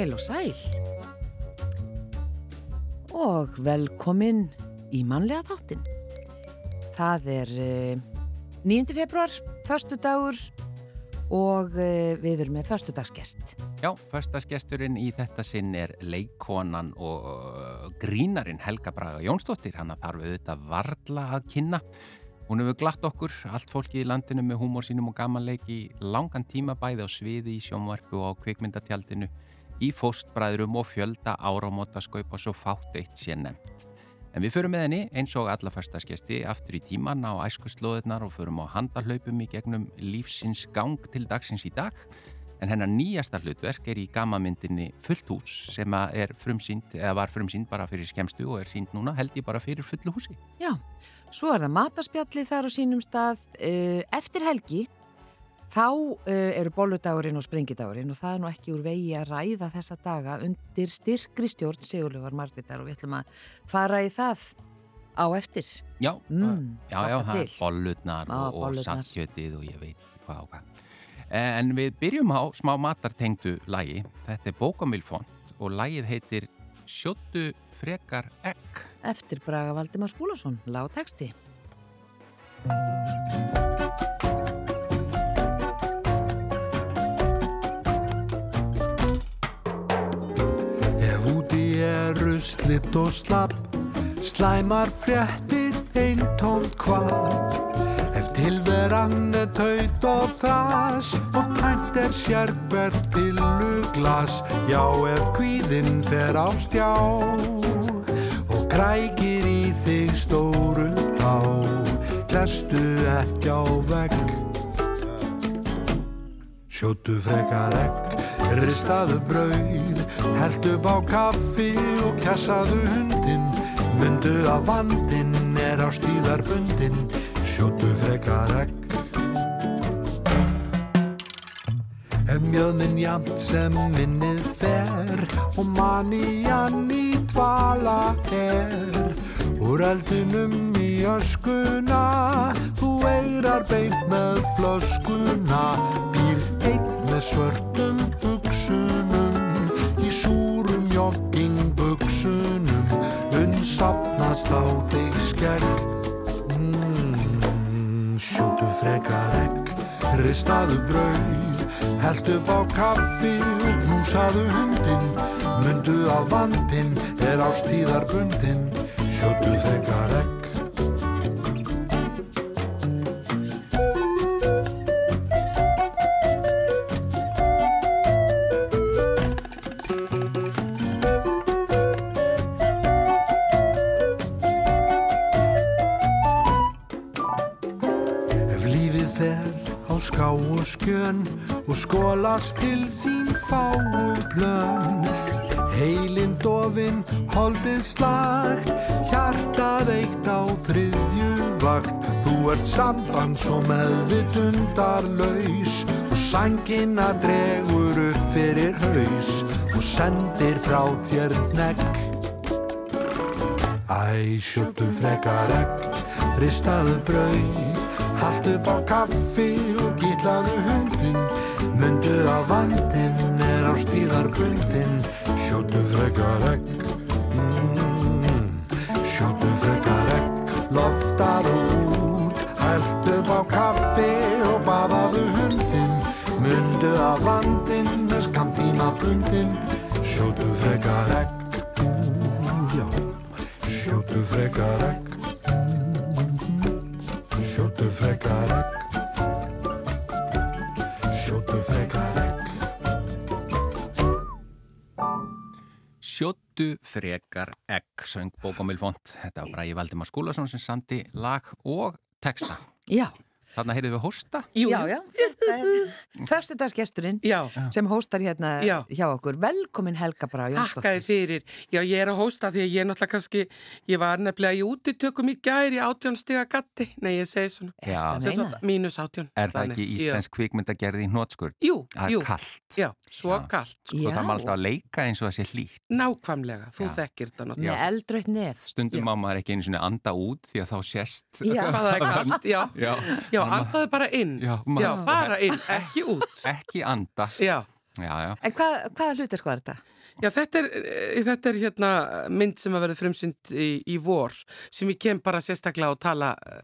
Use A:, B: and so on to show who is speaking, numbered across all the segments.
A: Heil og sæl og velkomin í mannlega þáttin. Það er uh, 9. februar, förstu dagur og uh, við erum með förstudagsgest.
B: Já, förstaskesturinn í þetta sinn er leikonan og grínarin Helga Braga Jónsdóttir. Hanna þarf auðvitað varla að kynna. Hún hefur glatt okkur, allt fólki í landinu með húmór sínum og gamanleiki langan tíma bæði á sviði í sjónvarpu og á kvikmyndatjaldinu í fóstbræðurum og fjölda áramótaskaup og svo fátt eitt sé nefnt. En við förum með henni eins og alla förstaskesti aftur í tíman á æskuslóðunar og förum á handarhlaupum í gegnum lífsins gang til dagsins í dag. En hennar nýjasta hlutverk er í gamamyndinni Fullt hús sem frumsýnd, var frumsýnd bara fyrir skemstu og er sínd núna held ég bara fyrir fullu húsi.
A: Já, svo er það mataspjalli þar á sínum stað uh, eftir helgi. Þá uh, eru bolludagurinn og sprengidagurinn og það er nú ekki úr vegi að ræða þessa daga undir styrkri stjórn Sigurlegar Margriðar og við ætlum að fara í það á eftir.
B: Já,
A: Mm,
B: já, já, það er
A: Á,
B: og, og saltkjötið og ég veit hvað og hvað. En við byrjum á smá matartengdu lagi. Þetta er bókamilfont og lagið heitir Sjóttu frekar egg.
A: Eftir Braga Valdimar Skúlason, lágteksti.
C: Ef ruslitt og slapp Slæmar fréttir einn tómt hvað Ef tilveran er taut og þas Og tænt er sérber pilluglas Já, ef kvíðinn fer á stjá Og krækir í þig stóru tá. Lestu ekki á vegg. Sjóttu frekar egg, ristaðu brauð, heldu upp á kaffi og kjassaðu hundin. Mundu að vandinn er á stíðarbundin, sjóttu frekar egg. Ef mjöðminn jamt sem minnið fer og manían í dvala er Úr eldinum í öskuna, þú eirar beint með flöskuna Býrð einn með svörtum Unnsapnast á þig skegg. Mm, Sjóttu frekar egg, ristaðu brauð Held upp á kaffi og knúsaðu hundin Mundu að vandinn er ástíðarbundin Sjóttu frekar egg og skólast til þín fáu plön Heilin dofin, holdið slagt, hjartað eitt á þriðju vakt. Þú ert samband svo meðvitundarlaus og sængina dregur upp fyrir haus og sendir frá þér negg Æ, sjóttu frekar egg, ristaðu brauð, haltu upp á kaffi og gítlaðu hundin, mundu að vandinn er á stíðarbundin, sjóttu frekar egg, mm, sjóttu frekar egg, loftaðu út, haltu upp á kaffi og baðaðu hundin, mundu að vandinn er skamtíma bundin, sjóttu frekar egg, já. Sjóttu frekar egg Sjóttu frekar egg,
B: söng bókamilfont. Þetta var Bræði Valdimar Skúlason sem sandi lag og texta.
A: Já,
B: Þarna heyrðum við hósta.
A: já, já,
D: Já,
A: sem hóstar hérna
D: Já.
A: hjá okkur. Velkomin Helga Brá Jónsdóttir.
D: fyrir. Já, ég er að hósta því að ég er náttúrulega kannski, ég var nefnilega í útitökum í gær í átjónstiga gatti. Nei, ég segi svona.
B: Já.
A: Það
D: sagt, Mínus átjón.
B: Er það
D: Þannig,
B: ekki íslensk kvikmyndagerði í hnótskurð?
D: Já. Jú,
B: Það
D: jú.
B: er kallt.
D: Já, svo
B: Já.
D: kallt. Sko.
A: Já.
B: það má alltaf að leika eins og það sé hlýtt.
D: Nákvæmlega, þú
B: Já.
D: þekkir þetta náttúrulega.
A: Já.
D: Andaði bara inn.
B: Já,
D: Já, bara inn, ekki út.
B: Ekki anda.
D: Já.
B: Já, já.
A: En hvað, hvaða hlutir hvað er þetta?
D: Já, þetta er, eh, þetta er hérna mynd sem að verða frumsynd í, í vor sem ég kem bara sérstaklega að tala uh,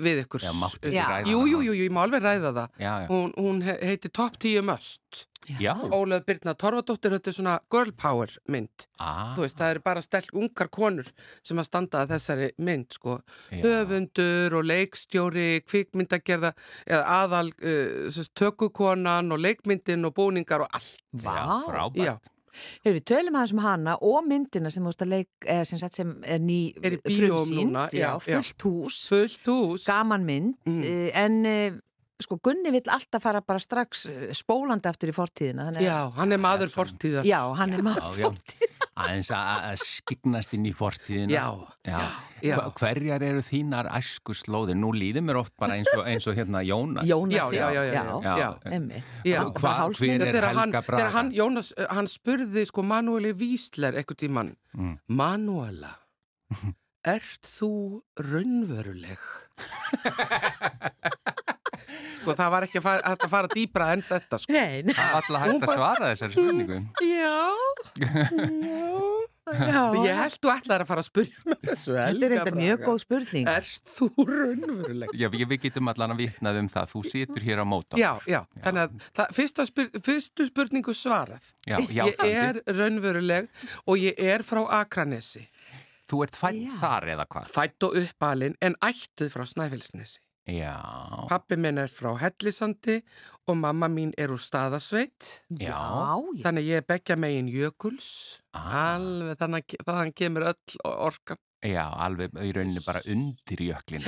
D: við ykkur.
B: Já, máttu ekki
A: Já.
B: ræða
D: Jú,
B: hana?
D: jú, jú, ég má alveg ræða það.
B: Já, já.
D: Hún, hún he- heitir Top 10 Must.
B: Já.
D: Ólöf Birna Torfadóttir, þetta er svona girl power mynd.
B: Ah,
D: Þú veist, það eru bara stelk ungar konur sem að standa að þessari mynd, sko.
B: Já.
D: Höfundur og leikstjóri, kvikmyndagerða, eða aðal uh, sérst, tökukonan og leikmyndin og búningar og allt.
B: Já, frábært.
A: Hefur við tölum aðeins um hana og myndina sem leik, eða sem, sagt sem er ný
D: Er
A: frumsýnd, fullt hús,
D: Fullt hús.
A: gaman mynd,
D: Mm.
A: mm. en eh, sko Gunni vill alltaf fara bara strax eh, spólandi aftur í fortíðina. þannig að-
D: Já, hann er maður fortíðar.
A: Já, hann er maður
B: já. Aðeins að að skyggnast inn í fortíðina.
D: Já,
B: já.
D: já.
B: Hverjar eru þínar æsku slóðir? Nú líður mér oft bara eins og, eins og hérna Jónas.
A: Jónas,
D: Já, já, já, já,
A: já,
D: já.
B: Já.
A: einmitt.
D: Já.
A: Og
B: Hva-
A: bara hálsmenn.
B: hver er Helga Braga?
D: hann, Jónas, eh, hann spurði sko Manueli Vísler eitthvað tímann,
B: Mm.
D: Manuela, ert þú raunveruleg? sko það var ekki að fara, að fara dýbra en þetta sko.
A: Nei, nei,
B: Alla hægt að svara þessari spurningu.
D: Já,
A: já.
D: ég held þú ætlaði að fara að spurja með þessu
A: Þetta er enda mjög góð spurning.
D: Ert þú raunveruleg?
B: Já, við getum allan að vitnað um það. Þú situr hér á móta.
D: Já, já, þannig að það, fyrsta spyr, fyrstu spurningu svarað.
B: Já,
D: Ég er raunveruleg og ég er frá Akranesi.
B: Þú ert fætt
A: Já.
B: þar eða hvað?
D: Fætt og uppalinn en ættuð frá Snæfellsnesi.
B: Já.
D: Pappi minn er frá Hellisandi og mamma mín er úr staðasveit.
A: Já,
B: Já.
A: já.
D: Þannig ég er beggja megin jökuls.
B: Ah.
D: Alveg þannig að þannig kemur öll orkan
B: Já, alveg í rauninni bara undir jöklin.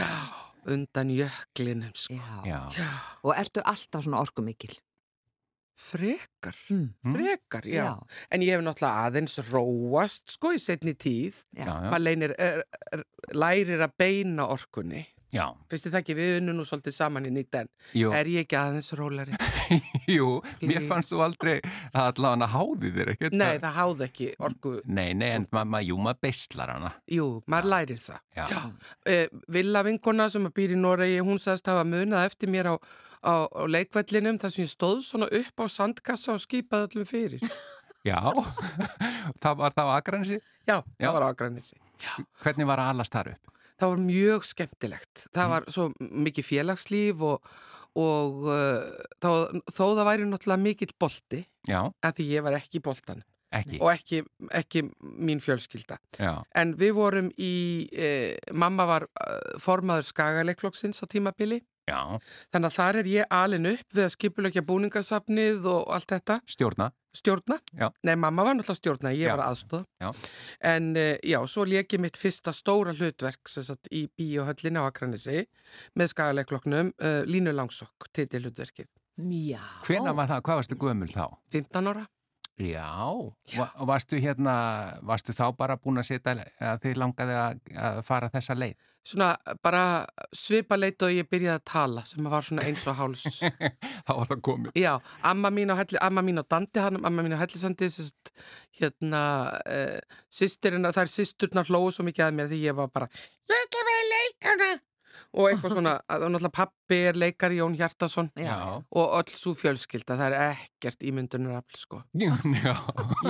D: undan jöklinum. Sko.
A: Já.
B: Já.
A: Og ertu alltaf svona orkumikil?
D: Frekar,
A: Mm.
D: frekar, já.
A: Já.
D: En ég hef náttúrulega aðeins róast sko í setni tíð.
A: Já.
B: Já, já.
D: Maður leinir, er, er, lærir að beina orkunni.
B: Já.
D: Finnst þið það ekki, við unnum nú svolítið saman í nýtt en
B: Jú,
D: er ég ekki aðeins rólari?
B: jú, mér
D: Please.
B: fannst þú aldrei að allavega háði þér ekkert.
D: Nei, það háði ekki orku.
B: Nei, nei, en maður, ma, jú, maður beislar hana.
D: Jú, maður lærir það.
B: Já.
D: Já. Eh, Villa vinkona sem að býr í Noregi, hún sagðist hafa munað eftir mér á, á, á leikvellinum þar sem ég stóð svona upp á sandkassa og skipaði öllum fyrir.
B: Já, það var það á Akranesi.
D: Já,
B: Já.
D: það var ágrænissi.
B: Hvernig var að alast þar upp?
D: Það var mjög skemmtilegt. Það var svo mikið félagslíf og, og uh, þó, þó það væri náttúrulega mikill bolti,
B: Já,
D: að því ég var ekki í boltan
B: ekki.
D: og ekki, ekki mín fjölskylda.
B: Já,
D: En við vorum í, eh, mamma var uh, formaður skagaleikflokksins á tímabili,
B: já,
D: þannig að þar er ég alin upp við að skipulegja búningasafnið og allt þetta,
B: stjórna.
D: stjórna.
B: Já.
D: Nei, mamma var náttúrulega stjórna, ég
B: Já.
D: var aðstóð.
B: Já.
D: En uh, já, svo leik ég mitt fyrsta stóra hlutverk sem sagt í bíóhöllinni á Akranesi með skagaleikflokknum, uh, Línu Langsokk, titi hlutverkið.
A: Já.
B: Hvena var það, hvað varstu gömul þá?
D: 15 ára.
B: Já, og varstu hérna, varstu þá bara búin að setja að þið langaði að, fara þessa leið?
D: Svona bara svipa leit og ég byrjaði að tala sem var svona eins og háls.
B: þá var það komið.
D: Já, amma mín á, helli, amma mín á Dandi, hann, amma mín á Hellisandi, sérst, hérna, uh, sýstirinn, það er sýsturnar hlóðu svo mikið að mér því ég var bara, ég að vera leikana. Og eitthvað svona, að náttúrulega pappi er leikari Jón Hjartason
A: Já.
D: og öll svo fjölskylda, það er ekkert ímyndunarafl, sko.
B: Já, já,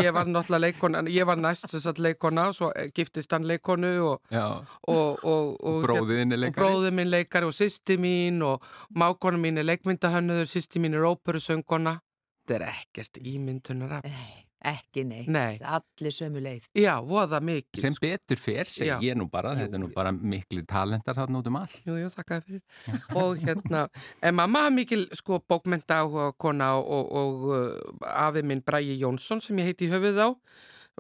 D: Ég var náttúrulega leikona, ég var næst þess að leikona og svo giftist hann leikonu og, og, og, og,
B: Bróðiðinn er
D: og
B: leikari.
D: bróðið minn leikari og sýsti mín og mákona mín er leikmyndahönnuður, sýsti mín er óperusöngona. Þetta er ekkert ímyndunar af.
A: Nei, ekki nei.
D: Nei.
A: Allir sömu leið.
D: Já, voða mikið.
B: Sem betur fer, segi
D: Já.
B: ég nú bara, þetta er nú bara miklu talentar þarna út um all.
D: Jú, jú, þakkaði fyrir. og hérna, en mamma er mikil sko bókmenta áhuga kona og, og, og uh, afi minn Bræi Jónsson sem ég heiti í höfuð á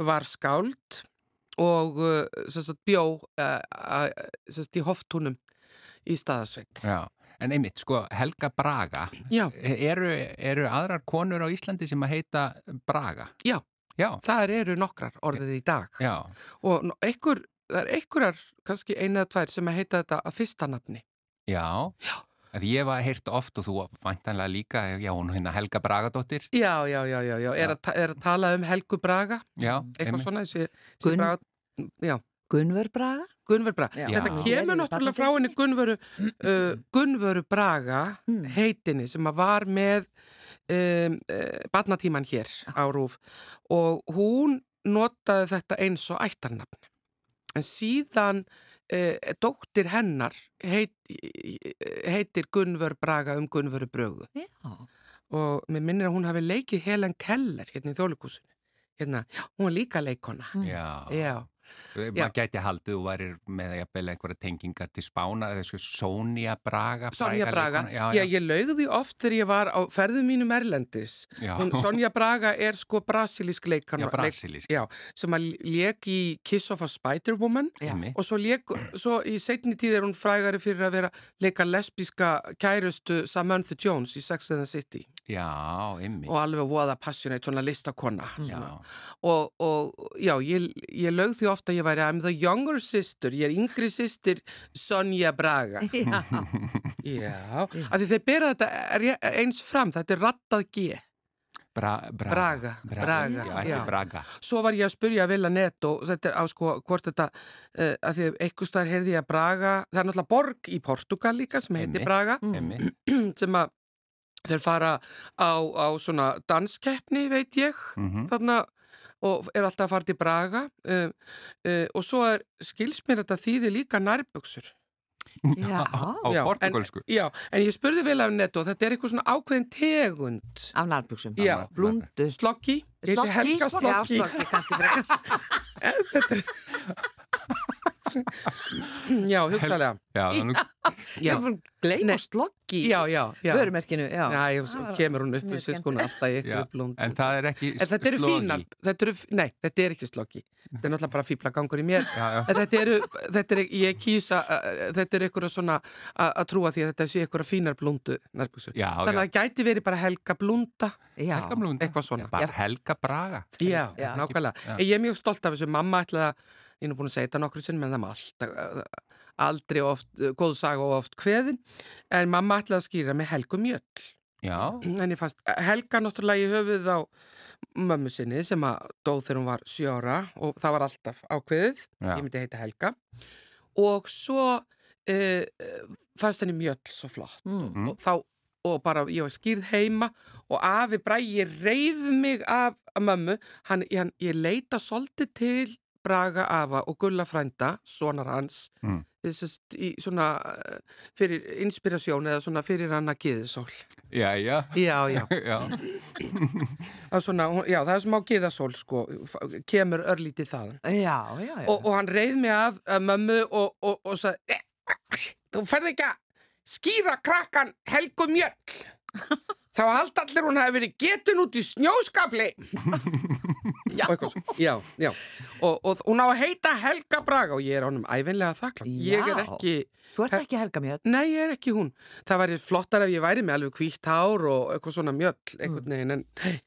D: var skáld og uh, sagt, bjó uh, uh, sagt, í hoftúnum í staðasveit.
B: Já, En einmitt, sko, Helga Braga,
D: Já,
B: eru, eru aðrar konur á Íslandi sem að heita Braga?
D: Já.
B: Já,
D: það eru nokkrar orðið í dag
B: já,
D: og einhver, það er einhverjar kannski eina eða tvær sem að heita þetta að fyrsta nafni.
B: já. Já. Að ég var heyrt oft og þú væntanlega líka, já, hún hérna Helga Bragadóttir.
D: Já, já, já, já, já. Er, að, ta- er að tala um Helgu Braga,
B: Já,
D: eitthvað
B: einmitt.
D: svona, þessi, þessi
A: Gunn-
D: Braga, já,
A: Gunnvör Braga?
D: Gunnvör Braga.
A: Já.
D: Þetta kemur náttúrulega frá henni Gunnvöru, uh, Gunnvöru Braga
A: Mm.
D: heitinni sem að var með um, uh, barnatíman hér á Rúf og hún notaði þetta eins og ættarnafn. En síðan uh, dóttir hennar heit, heitir Gunnvör Braga um Gunnvöru Brögu
A: Já.
D: og mér minnir að hún hafi leikið Helen Keller hérna í þjólikúsinu. Hérna, já, hún er líka leikona.
B: Já,
D: Já,
B: maður gæti haldið og væri með einhverja tengingar til spána eða Sonja Braga fræga
D: Braga.
B: leikona.
D: Já, ég laugði oft þegar ég var á ferðum mínum Erlendis.
B: Já.
D: Hún, Sonja Braga er sko brasilísk.
B: Já.
D: Já, sem að lék í Kiss of a Spider-Woman
A: Já.
B: Einmitt.
D: og svo, lék, svo í setni tíð er hún frægari fyrir að vera leika lesbíska kærustu Samantha Jones í Sex and the City
B: Já, einmitt.
D: og alveg voða passionate, svona listakonna.
B: Já,
D: Svona. Og, og já, ég, ég lögð því ofta að ég væri I'm the younger sister, ég er yngri sýstir Sonja Braga.
A: Já.
D: Já, af því þeir bera þetta eins fram, þetta er rattað G.
B: Bra, Braga.
D: Braga, Braga,
B: Já,
D: já.
B: Braga.
D: Svo var ég að spurja Villa Net og þetta er á sko hvort þetta, uh, að því eitthvað staðar heyrði ég að Braga, það er náttúrulega borg í Portugal líka sem heitir
B: Einmitt.
D: Braga,
B: Einmitt.
D: sem að þeir fara á, á svona danskeppni, veit ég,
B: Mhm.
D: þarna og er alltaf að fara til Braga uh, uh, og svo er, skils mér þetta þýði líka nærbuksur.
A: Já.
B: Á
D: Já,
B: portugalsku.
D: En, já, en ég spurði vel af netto, þetta er eitthvað svona ákveðin tegund.
A: Af nærbuksum.
D: Já.
A: Blúndu.
D: Slokki, ég heiti Helga
A: Já,
D: Slokki.
A: slokki kannski frekar.
D: Já, hugsalega.
B: Já, þannig,
D: Já,
A: Gleim og slokki.
D: já, já. já.
A: Vörumerkinu, já.
D: Já, ég, kemur hún upp
A: mjög
D: við sér sko
A: skemmtilegt.
D: alltaf í blúnd.
B: En það er ekki
D: En þetta eru
B: slogi.
D: fínar, þetta eru, nei, þetta er ekki slokki. Þetta er náttúrulega bara fíbla gangur í mér.
B: Já, já.
D: En þetta eru, þetta er, ég kýsa, þetta er ykkur svona að að trúa því að þetta sé ykkur fínar blúndu nærbuksu.
B: Já,
D: Þannig að það gæti verið bara Helga blúnda,
A: Já.
B: Helga Blúnda.
D: eitthvað svona.
B: Helga Braga.
D: Já,
A: Já.
D: nákvæmlega.
B: Já.
D: En Ég er mjög stolt af þessu, mamma ætlaði að, ég er nú búin að segja þetta nokkru sinni, menn það má alltaf, aldrei oft, góð saga og oft kveðin, en mamma ætlaði að skýra með Helgu Mjöll.
B: Já,
D: En ég fannst, Helga náttúrulega í höfuð á mömmu sinni sem að dóð þegar hún var sjö ára og það var alltaf ákveðið,
B: Já.
D: ég myndi heita Helga. Og svo uh, fannst henni Mjöll svo flott
A: Mm.
D: og þá og bara ég var skýrð heima og afi Bræi reyf mig af mömmu, hann, hann, ég leita svolítið til Braga afa og Gulla frænda, sonar hans
B: Mm.
D: þessast í svona eh, fyrir inspirasjón eða svona fyrir hann að giðisól
B: já, já.
D: já, já,
B: Já,
D: það er svona, já, það er smá giðasól sko, kemur örlítið þaðan
A: Já, já, já.
D: og, og hann reyð mig af uh, mömmu og, og, og sagði þú ferð ekki að skýra krakkan Helgu Mjöll þá halda allir hún hafi verið getun út í snjóskapli
A: Já.
D: og eitthvað svo já, já, og, og hún á að heita Helga Braga og ég er honum æfinlega þakklátt. Ég er ekki,
A: Þú ert ekki Helga Mjöld.
D: nei ég er ekki hún. Það væri flottar ef ég væri með alveg hvítt hár og eitthvað svona mjöll einhvern veginn en nei,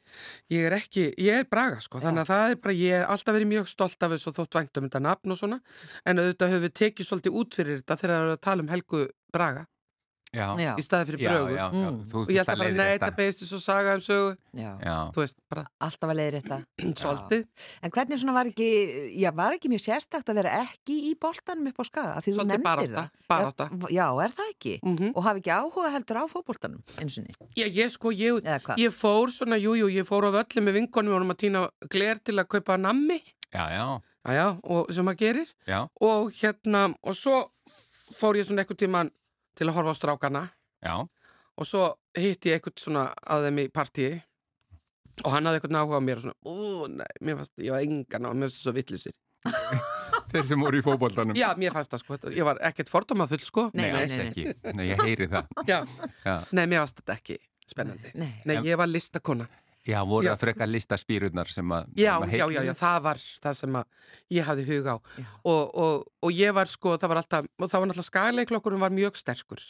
D: ég er ekki, ég er Braga sko, þannig að það er bara, ég er alltaf verið mjög stolt af þessu og þótt vænt um þetta nafn og svona. En auðvitað höfum við tekið svolítið út fyrir þetta þegar það er að tala um Helgu Braga
B: já.
D: Í staði fyrir Brögu
B: já, já.
A: Mm.
B: Þú
D: og ég ætla bara, nei, þetta beðist þessu saga um sögu
A: já.
B: Já,
D: þú veist, bara
A: Alltaf að leiðir þetta. En hvernig svona var ekki, já, var ekki mjög sérstakt að vera ekki í boltanum upp á skaga? Af Því þú nefndir það. Já, já, er það ekki?
D: mm
A: Og hafi ekki áhuga heldur á fótboltanum eins og niður?
D: Já, ég sko, ég, ég fór svona, jú, jú, ég fór á völlu með vinkonum og vorum að týna gler til að kaupa nammi,
B: já, já,
D: já, og sem maður gerir
B: já,
D: og hérna, og svo fór ég svona eitthvað tíman til að horfa á strákana
B: já,
D: og svo hitti ég eitthvað svona að þeim í partíi og hann hafði eitthvað áhuga á mér og svona, ú, nei, mér fannst, ég var engan á, mér fannst það svo villisir.
B: þeir sem voru í fótboltanum.
D: Já, mér fannst það sko, ég var ekkert fordóma full sko.
A: Nei, nei, nei, nei.
B: ekki. Nei, ég heyri það.
D: Já,
B: Já,
D: nei, mér fannst þetta ekki spennandi.
A: Nei.
D: Nei, ég var listakona.
B: Já voru
D: Já.
B: að freka lista spýrurnar sem að...
D: Já,
B: sem að
D: já, já, já, það var það sem að ég hafði hug á og, og, og ég var sko, það var alltaf, og það var náttúrulega skagleiklokkurinn var mjög sterkur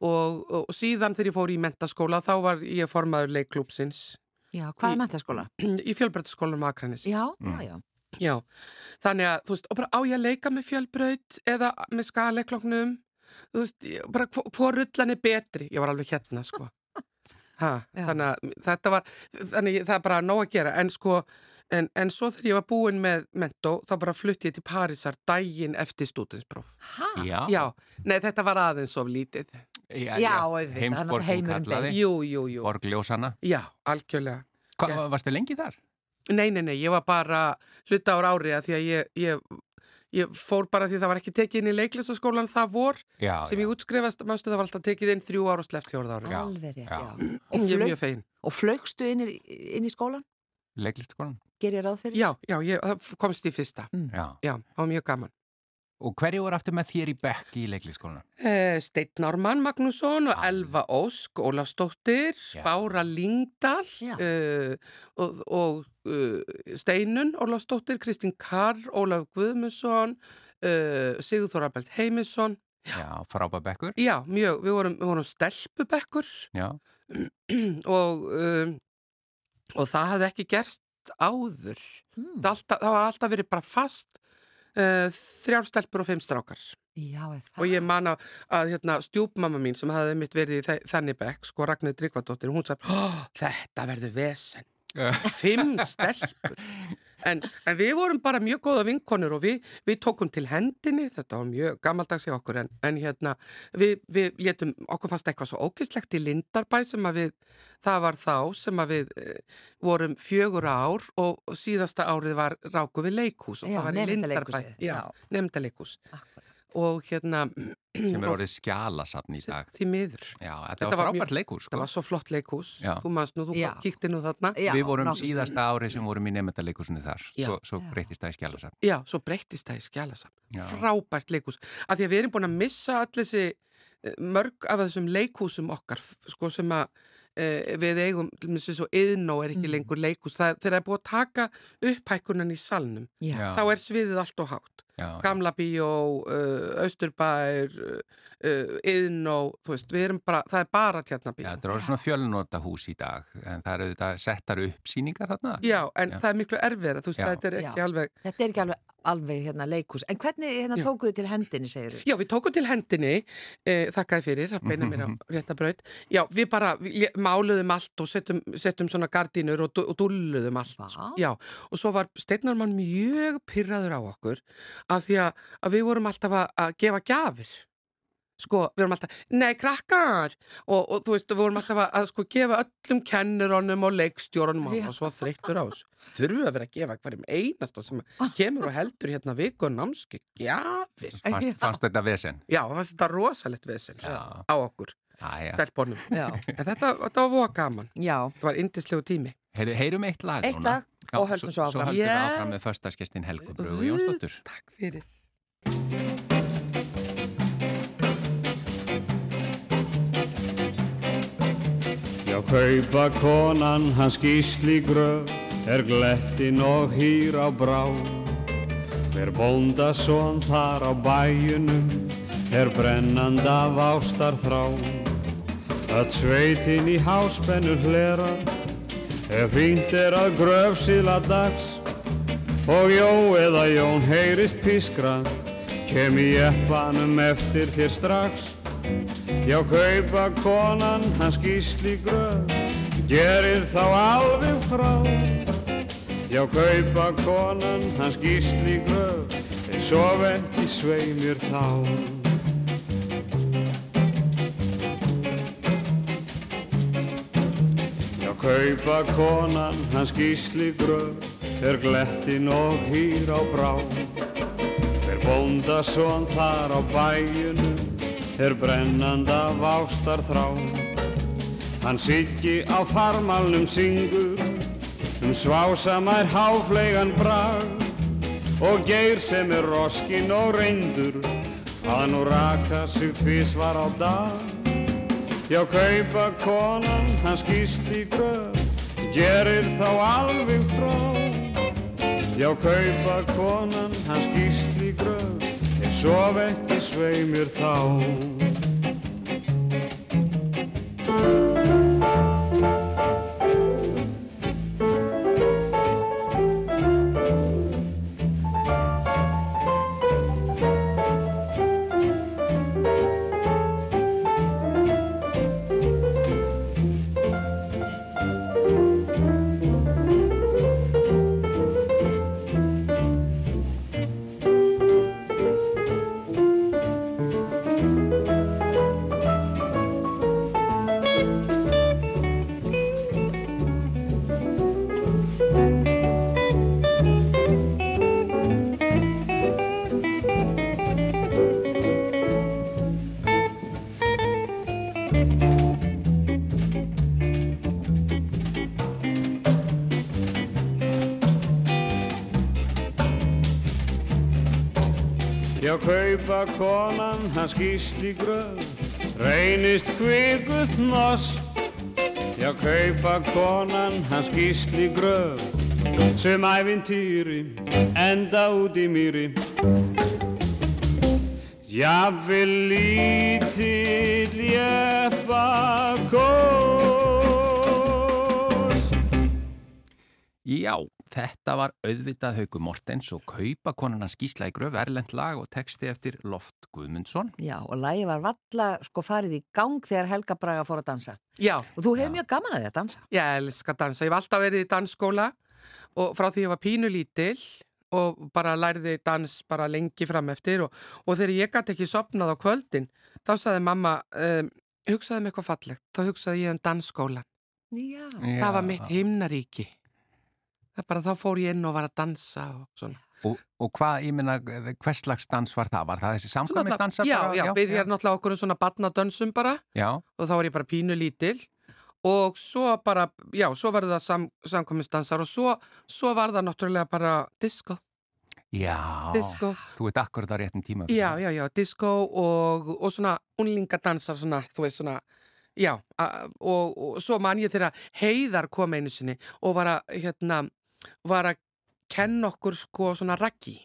D: og, og síðan þegar ég fór í mentaskóla þá var ég formaður leikklúpsins
A: Já, hvað
D: Í-
A: er mentaskóla?
D: í fjölbreytaskólanum Akranis.
A: Já,
B: Mm.
A: já, já.
D: Já, þannig að, þú veist, og bara á ég að leika með fjölbraut eða með skalekloknum, þú veist, bara hvor rullan er betri, ég var alveg hérna, sko. Ha, þannig að þetta var, þannig að það er bara nóg að gera, en sko, en, en svo þegar ég var búin með mentó, þá bara flutti ég til Parísar daginn eftir stúdinspróf.
A: Hæ?
B: Já,
D: Já, nei, þetta var aðeins of lítið.
B: já,
A: Já, heimurinn
B: kallaði,
D: Jú, jú, jú.
B: borgljósana.
D: Já, algjörlega.
B: Hva,
D: Já.
B: Varstu lengi þar?
D: Nei, nei, nei, ég var bara hluta ára ári að því að ég, ég, ég fór bara því að það var ekki tekið inn í leiklistaskólan það vor
B: Já,
D: sem
B: já.
D: ég útskrifast, mástu það var alltaf tekið inn þrjú ára og sleppt fjórða ára.
B: Já,
A: Alveg rétt,
B: já.
A: já. Og,
D: Ég er mjög fegin.
A: og flaugstu inn í, inn í skólan?
B: Leiklistaskólan?
A: Ger ég ráð fyrir?
D: Já, já, ég komst í fyrsta.
B: Já.
D: Já, það var mjög gaman.
B: Og hverju voru aftur með þér í bekk í leiklistaskólan?
D: Eh, Steinn Norman Magnússon og
B: Já.
D: Elva Ósk, Ólafsdóttir,
B: Já.
D: Bára Lingdal uh, og, og Steinun Ólafsdóttir, Kristín Karr, Ólaf Guðmusson, uh, Sigurþór Abelt Heimisson.
B: Já, frábæð bekkur?
D: Já, mjög, við vorum, vorum stelpubekkur
B: Já.
D: og, um, og það hafði ekki gerst áður.
A: Hmm.
D: Það, alltaf, það var alltaf verið bara fast uh, þrjár stelpur og fimm strákar.
A: Já.
D: Og ég man að, að hérna, stjúpmamma mín sem hafði mitt verið í þannig bekk, sko Ragnir Tryggvadóttir, hún sagði, þetta verður vesen. Fimm stelpur. En, en við vorum bara mjög góða vinkonur og við, við tókum til hendinni, þetta var mjög gammaldags í okkur, en, en hérna, við, við létum, okkur fannst eitthvað svo ógislegt í Lindarbæ sem að við, það var þá sem að við e, vorum fjögur ár og, síðasta árið var ráku við leikhús og
A: Já,
D: það var í Lindarbæ. Já,
A: já.
D: nefndaleikhús. Og hérna,
B: Sem er orðið skjálasafn í dag.
D: því miður.
B: Já, þetta,
D: Þetta
B: var frábært
D: mjög-
B: leikur, sko.
D: Það var svo flott leikhús,
B: Já.
D: þú manst nú, þú kíkti nú þarna.
A: Já,
B: Við vorum síðasta árið sem vorum í nefndaleikursinu þar.
D: Já.
B: Svo, svo
A: Já.
B: breytist það í skjálasafn.
D: Já, svo breyttist það í skjálasafn.
B: Já.
D: Frábært leikhús. Af því að við erum búin að missa öll þessi eh, mörg af þessum leikhúsum okkar, sko sem að e, við eigum, til dæmis eins og yðnó er ekki
A: Mm.
D: lengur leikhús. Það, þegar það er búið að taka upphækkunan í salnum,
A: Já.
B: Já.
D: þá er sviðið allt og hátt. Gamla bíó, uh, Östurbær, uh, yðnó, þú veist, við erum bara, það er bara tjarnabíó.
B: Já, þetta er svona fjölnota hús í dag, en það eru þetta settar upp síningar þarna.
D: Já, en
B: Já.
D: það er miklu erfiðra, þú veist, þetta er ekki
A: Já.
D: alveg
A: Þetta er ekki alveg, alveg hérna leikhús. En hvernig hérna tókuðu til hendinni, segir þú?
D: Já, við tókum til hendinni, e, þakkaði fyrir að beina mér á réttabraut. Já, við bara við máluðum allt og settum, settum svona gardínur og, og dúlluðum allt.
A: Vá.
D: sko. Já, og svo var Steinnarmann mjög pyrraður á okkur af því að, að við vorum alltaf að, að gefa gjafir. Sko, við vorum alltaf, nei, krakkar! Og, og þú veist, við vorum alltaf að, að sko gefa öllum kennurónum og leikstjórunum og það var svo þreyttur á þessu. Þurfum við að vera að gefa hverjum einasta sem kemur og heldur hérna viku og námski gjafir.
B: Fannst, fannst þetta vesen?
D: Já, það var þetta rosalegt vesen
B: Já.
D: á okkur, stelpunum. En þetta, þetta var voða gaman.
A: Já.
D: Þetta var indislegu tími.
B: Heyru, heyrum eitt lag
A: Eitt lag og höldum svo
B: Svo
A: áfram.
B: höldum við
D: Yeah.
B: áfram með föstaskestin Helgu Brögu Jónsdóttur.
D: Takk fyrir.
E: Kaupa konan hans gísli gröf er glettin og hýr á brá. Hver bóndasón þar á bæjunum er brennand af ástar þrá. Öll sveitin í háspennu hlera ef fínt er að gröf síðla dags og Jó eða Jón heyrist pískra kem í eppanum eftir þér strax. Já, kaupa konan hans gísli gröf, gerir þá alveg frá. Já, kaupa konan hans gísli gröf, þeir sof ekki sveimir þá. Já, kaupa konan hans gísli gröf, er glettin og hýr á brá. Hver bóndasón þar á bæjunum er brennanda vástar þrá. Hann siggi á farmalnum syngur um svásamær háfleigan brag og geir sem er roskin og reyndur að nú raka sig tvísvar á dag. Já, kaupa konan hans gísli gröf, gerir þá alveg frá. Já, kaupa konan hans gísli gröf, þeir sof ekki sveimir þá. Kaupa konan hans gísli gröð, reynist kvikuð hnoss. Já, kaupa konan hans gísli gröð, sem æfintýri, enda út í mýri. Jafnvel lítill jeppa kós.
B: Já, þetta var auðvitað Hauku Mortens og kaupakonana skísla í gröf erlend lag og texti eftir Loft Guðmundsson.
A: Já, og lægi var valla sko farið í gang þegar Helga Braga fór að dansa.
D: Já,
A: Og þú hefur mjög gaman að því að dansa.
D: ég elska að dansa. Ég hef alltaf verið í dansskóla og frá því ég var pínu lítil og bara lærði dans bara lengi fram eftir og, og þegar ég gæti ekki sopnað á kvöldin þá sagði mamma, um, hugsaði mig eitthvað fallegt, þá hugsaði ég um dansskólan.
A: Já.
D: Það var mitt himnaríki. Það bara þá fór ég inn og var að dansa og svona.
B: Og, og hvað, ég minna, hvers slags dans var það? Var það þessi
D: Svona
B: samkvæmisdansar?
D: já,
B: bara?
D: já, byrjar náttúrulega okkur um svona badnadönsum bara
B: Já,
D: og þá var ég bara pínu lítil og svo bara, já, svo var það sam, samkvæmistansar og svo, svo var það náttúrulega bara disco,
B: já.
D: disco,
B: Þú veit akkurat á réttin tíma.
D: já, já, já, disco og, og svona unlingadansar svona, þú veist svona, já, og, og svo man ég þegar heiðar kom einu sinni og var að, hérna, var að kenna okkur sko svona raggi.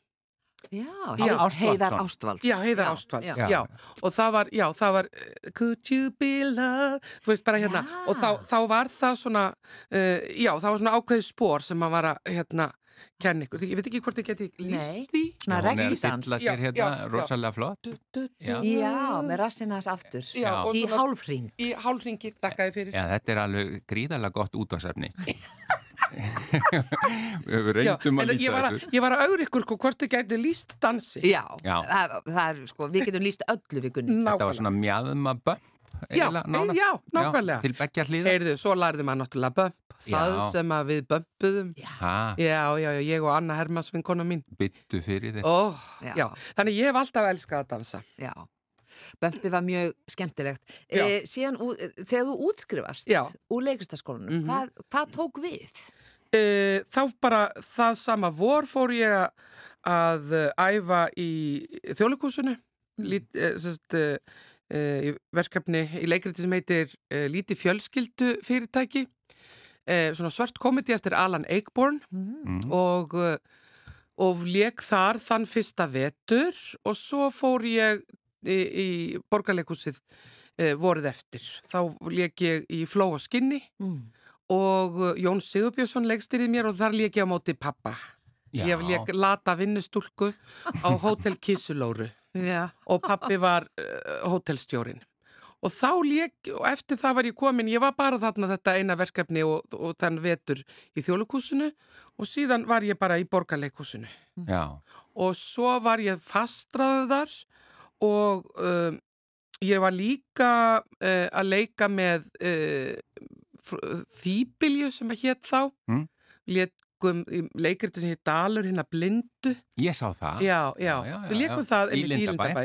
A: Já,
D: Já,
A: Heiðar. Ástvalds.
D: Já, heiðar ástvalds,
A: já.
D: já. Og það var, já, það var uh, Could you be love Þú veist bara hérna
A: Já.
D: Og þá, þá var það svona uh, Já, það var svona ákveðið spór sem maður var að hérna, kenna ykkur Ég veit ekki hvort ég geti líst því
A: Svona
B: Hún er að
D: Já,
B: sér hérna,
D: já, já.
B: rosalega flott. Já.
A: Já, með rassina hans aftur. Í hálfring.
D: Í hálfringi, þakkaði fyrir
B: Já, þetta er alveg gríðarlega gott útvarsefni. Við
D: Já,
B: reyndum að
D: ég
B: lýsa
D: var að,
B: þessu.
D: ég var að augra ykkur sko, hvort þið gæti líst dansi
A: Já,
B: Já.
A: Það, það er sko, við getum líst öllu við gunni.
B: Þetta var svona mjadma bömp.
D: Já,
B: eiginlega, nánast.
D: já, nákvæmlega.
B: Til beggja hlýða.
D: Heyrðu, svo lærði maður náttúrulega bömp Það
B: Já.
D: sem að við bömpuðum
B: Ha,
D: Já, já, já, ég og Anna Hermans vinkona mín
B: byttu fyrir þér.
D: Ó,
A: Já.
D: já. Þannig ég hef alltaf elskað að dansa
A: Já. Bömpi var mjög skemmtilegt.
D: Já.
A: E, síðan, þegar þú útskrifast
D: Já.
A: úr leikristaskólanum,
D: Mhm.
A: hvað, hvað tók við?
D: Uh, þá bara það sama vor fór ég að uh, æfa í þjóðleikúsinu sest, uh, uh, í verkefni í leikriti sem heitir Líti fjölskyldu fyrirtæki. Svona svart komedi eftir Alan Ayckbourn
B: Mm.
D: og, og leik þar þann fyrsta vetur. Og svo fór ég í, í borgarleikúsið uh, vorið eftir. Þá leik ég í Fló og Skinni
A: Mm.
D: Og uh, Jón Sigurbjörnsson leikstýrið mér og þar leik ég á móti pappa.
B: Já.
D: Ég leik lata vinnustúlku á Hótel Kissulóru
A: Já.
D: og pappi var uh, hótelstjórin. Og þá leik, og eftir það var ég komin, ég var bara þarna þetta eina verkefni og, og þann vetur í þjóðleikúsinu og síðan var ég bara í borgarleikúsinu.
B: Já,
D: Og svo var ég fastraðið þar og um, ég var líka uh, að leika með uh, þýbilju sem að hétt þá.
B: Mm.
D: leikum leikriti sem hétt Dalur hérna blindu.
B: Ég sá það.
D: já, já,
B: já,
D: við leikum það
B: Í Lindabæ,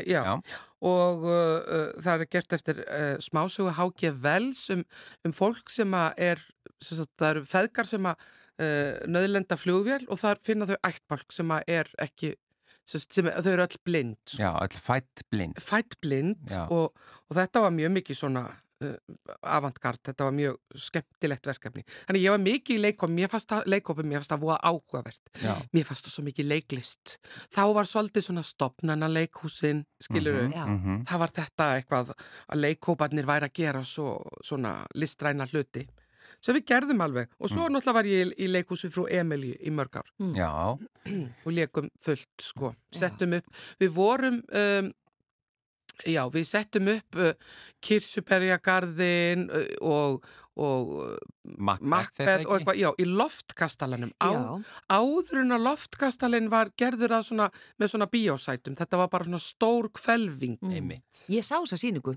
D: og uh, uh, það er gert eftir uh, smásögu Háki Vels um, um fólk sem að er sem sagt, það eru feðgar sem að uh, nöðlenda flugvél og þar finna þau ættbálk sem að er ekki sem, þau eru öll blind
B: Já, all fætt blind.
D: fætt blind og, og þetta var mjög mikið svona avantgard, þetta var mjög skemmtilegt verkefni. Þannig ég var mikið í leikopum, mér fannst það leikopum, mér fannst það voða áhugavert.
B: Já.
D: Mér fannst það svo mikið leiklist. Þá var svolítið svona stopnana leikhúsin, skilur
B: Mhm,
A: Já.
B: mhm.
D: Það var þetta eitthvað að leikkóparnir væri að gera svo, svona listræna hluti sem við gerðum alveg og svo náttúrulega var ég í, í leikhúsi frú Emilí í mörg ár
B: Já,
D: og leikum fullt sko, settum upp við vorum um, já, við settum upp uh, Kirsuberjagarðin uh, og, og uh,
B: Macbeth,
D: og eitthvað, já, í loftkastalanum á,
A: Já.
D: áður en að loftkastalinn var gerður að svona, með svona bíósætum, þetta var bara svona stór kvelving
B: einmitt.
A: Ég sá þessa síningu,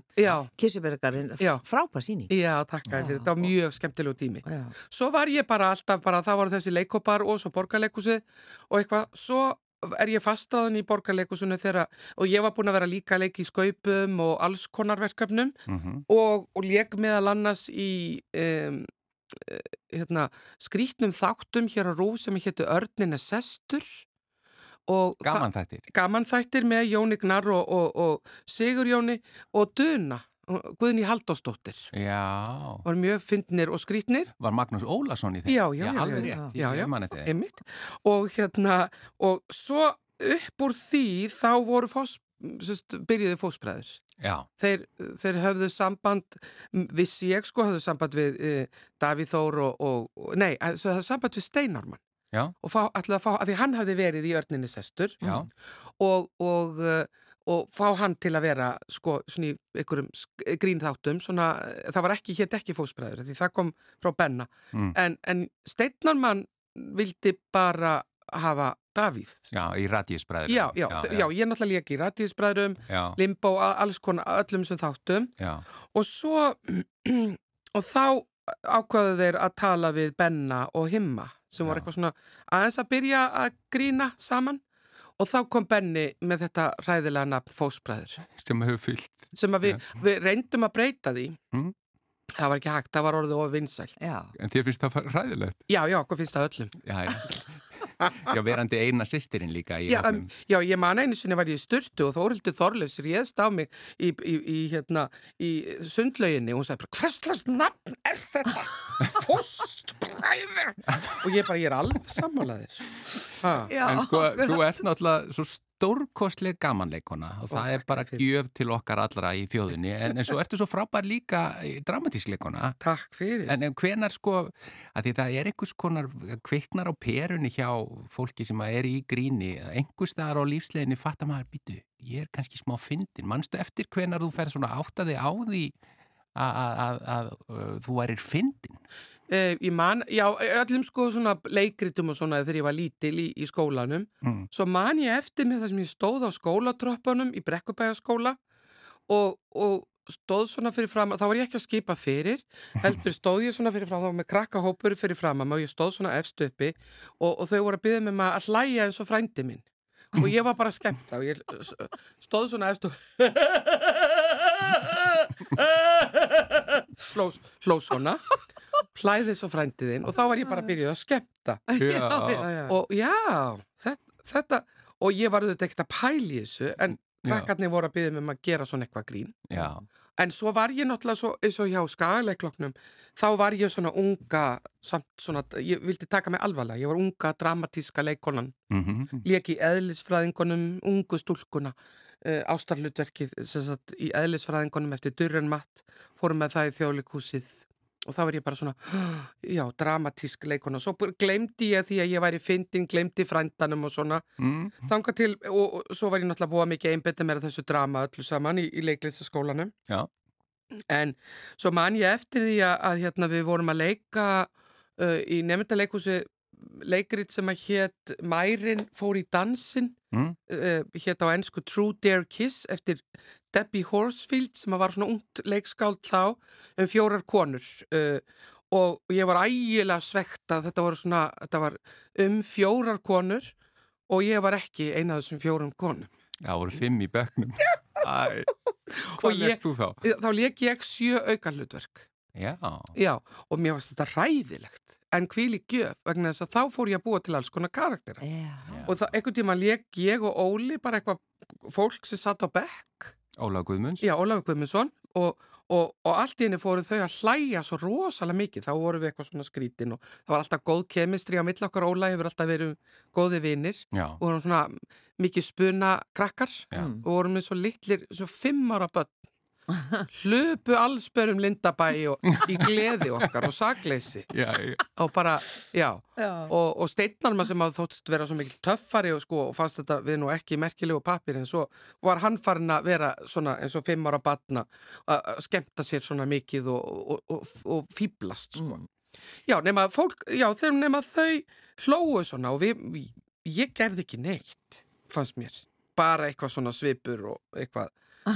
D: Já.
A: frábær síning.
D: já, takk fyrir, þetta var mjög skemmtilegu tími
A: Já.
D: Svo var ég bara alltaf bara, það voru þessi leikopar og svo borgarleikusið og eitthvað, svo er ég fastraðin í borgarleikusinu þegar, og ég var búin að vera líka að leika í skaupum og alls konar verkefnum
B: Mhm.
D: og, og leik meðal annars í um, hérna, skrítnum þáttum hér á Rú sem héttu Örnin er sestur
B: Gaman þættir.
D: gaman þættir með Jóni Gnar og, og, og Sigur Jóni og Duna, Guðni Haldósdóttir
B: Já,
D: var mjög fyndnir og skrítnir
B: var Magnús Ólason í þeim?
D: Já, já, já, já, já, já. einmitt. Og hérna og svo upp úr því þá voru fós, sest, byrjuði fósbræður þeir, þeir höfðu samband vissi ég sko höfðu samband við e, Davíð Þór og, og, nei, svo höfðu samband við Steinarmann
B: já,
D: og fá, ætlaði að fá, að því hann hafði verið í örninni sestur.
B: Já,
D: og, og, uh, og fá hann til að vera sko svona í einhverjum sk- grínþáttum svona, eh, það var ekki, hétt ekki fósbræður því það kom frá Benna.
B: Mm.
D: en, en Steinarmann vildi bara hafa Davíð
B: já, í radíusbræður.
D: já, já, já, já, ég náttúrulega lék í Ratíðisbræðrum
B: já,
D: Limbo, alls konar, öllum sem þáttum.
B: Já,
D: og svo og þá ákvaðu þeir að tala við Benna og Himma sem
B: Já.
D: eitthvað svona aðeins að byrja að grína saman og þá kom Benni með þetta ræðilega nafn Fósbræður
B: sem hefur fyllt.
D: sem að við, við reyndum að breyta því
B: Mm.
D: það var ekki hægt, það var orðið of vinsælt.
B: En þér finnst það ræðilegt?
D: já, já, hvað finnst það öllum
B: Já, já. Já, verandi eina sýstirinn líka í
D: Já, um, já, ég man einu sinni var ég í styrtu og Þórildur Þorleifs réðst á mig í, í, í, hérna, í sundlauginni og hún sagði bara, hverslas nafn er þetta? Fóstbræður! og ég bara, ég er alveg sammálaðir.
B: En sko, þú ert náttúrulega svo stórkostleg gamanleikona. Og það er
D: þakka
B: bara gjöf til okkar allra í þjóðinni. En, en svo ertu svo frábær líka í dramatísk leikona.
D: Takk fyrir.
B: En en hvenar sko, að því það er einhvers konar kviknar á perunni hjá fólki sem er í gríni, einhvers staðar á lífsleginni fattar maður, býtu, ég er kannski smá fyndin, manstu eftir hvenar þú fer svona áttaði á því að, að þú værir fyndin?
D: Eh, ég man, já, öllum sko svona leikritum og svona þegar ég var lítil í, í skólanum.
B: Mm.
D: Svo man ég eftir mér það sem ég stóð á skólatröppunum í Brekkubæjaskóla og, og stóð svona fyrir fram, þá var ég ekki að skipa fyrir, heldur stóð ég svona fyrir fram, þá var með krakkahópur fyrir fram og ég stóð svona efst uppi og, og þau voru að byggja mig maður að hlæja eins og frændi minn. Og ég var bara skemmt og ég stóð svona efst og hló, hló svona, hlæði svo frændiðinn og þá var ég bara að byrja að skemmta.
B: Já,
D: og já, þetta, þetta og ég var auðvitað ekkert að pæli þessu en krakkarnir voru að byggja mig um að gera svona eitthvað grín.
B: Já,
D: en svo var ég náttúrulega svo, eins og hjá skagalegloknum þá var ég svona unga samt svona, ég vildi taka mig alvarlega. Ég var unga dramatíska leikonan
B: mhm,
D: lék í eðlisfræðingunum ungu stúlkuna ástarlutverkið sem sagt, í eðlisfræðingunum eftir Durren Matt fórum með það í þjóðleikúsið og þá var ég bara svona, já, dramatísk leikona. Svo glemdi ég því að ég væri fyndin, glemdi frændanum og svona.
B: mm,
D: Þanga til, og, og svo var ég náttúrulega búið mikið einbetta mér að þessu drama öllu saman í, í leiklistaskólanum.
B: já,
D: En svo man ég eftir því að, að hérna, við vorum að leika uh, í nefndaleikúsi leikrit sem að hétt Mærin fór í dansin
B: mm,
D: uh, hétt á ennsku True Dare Kiss eftir Debbie Horsfield sem var svona ungt leikskáld þá um fjórar konur uh, og ég var ægilega svegt að þetta, þetta var um fjórar konur og ég var ekki eina af þessum fjórum konum.
B: það voru fimm í
D: Og
B: hvað leggst þú þá?
D: Þá leik ég sjö aukarlutverk.
B: Já,
D: Já, og mér varst þetta ræðilegt en hvíli gjöf vegna þess að þá fór ég að búa til alls konar karaktera.
A: Já.
D: Og þá einhvern tíma leik ég og Óli bara eitthvað fólk sem satt á bekk.
B: Óla Guðmunds.
D: Já, Ólafur Guðmundsson. Og, og, og allt í henni fóru þau að hlæja svo rosalega mikið, þá voru við eitthvað svona skrítin og það var alltaf góð kemistri á mill okkar. Óla hefur alltaf verið góði vinir.
B: Já,
D: og vorum svona mikið spuna krakkar.
B: Já.
D: og vorum við svo litlir, svo fimm ára börn hlupu allsbörum Lindabæ og í gleði okkar og sakleysi
B: já, já.
D: og bara, já
A: Já.
D: og, og steinnarma sem hafði þóttst vera svo mikil töffari og sko og fannst þetta við nú ekki merkilegu pappir en svo var hann farin að vera svona eins og fimm ára batna að skemmta sér svona mikið og, og, og, og fýblast sko. Já, nema fólk, já þegar nema þau hlóu svona og við, við, ég gerði ekki neitt, fannst mér bara eitthvað svona svipur og eitthvað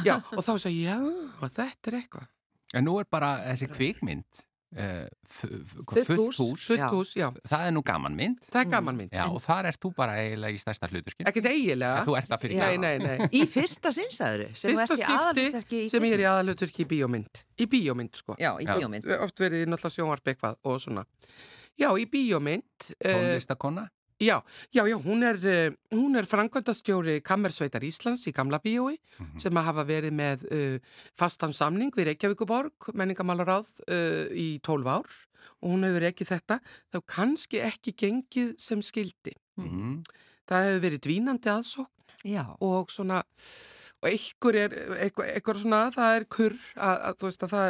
D: Já, og þá sagði ég, já, þetta er eitthvað
B: En nú er bara þessi kvikmynd uh,
A: Fullt hús.
B: hús.
D: Fullt hús, já,
B: Það er nú gaman mynd
D: það er gaman mynd
B: Já, og þar ert þú bara eiginlega í stærsta hluturkin
D: Ekkert eigilega
B: Þú ert það fyrir
D: Nei, nei, nei
A: Í fyrsta sinnsæðuru sem þú
D: Fyrsta
A: ert í aðalhlutverki
D: skipti
A: í
D: sem ég er í
A: kvikmynd.
D: aðalhuturki í bíómynd. Í bíómynd, sko.
A: Já, í bíómynd.
D: Oft verið í náttúrulega sjónvarp eitthvað og svona. Já, í bíómynd. Uh,
B: Tónlistakonna
D: já, já, já, hún er, uh, hún er frangvöndastjóri Kammersveitar Íslands í Gamla bíói sem að hafa verið með uh, fastan samning við Reykjavíkuborg, menningamálaráð uh, í 12 ár og hún hefur ekki þetta. Þá kannski ekki gengið sem skildi.
B: mm.
D: Það hefur verið dvínandi aðsókn
A: Já.
D: og svona og einhver er, einhver, svona það er kurr að, að þú veist að það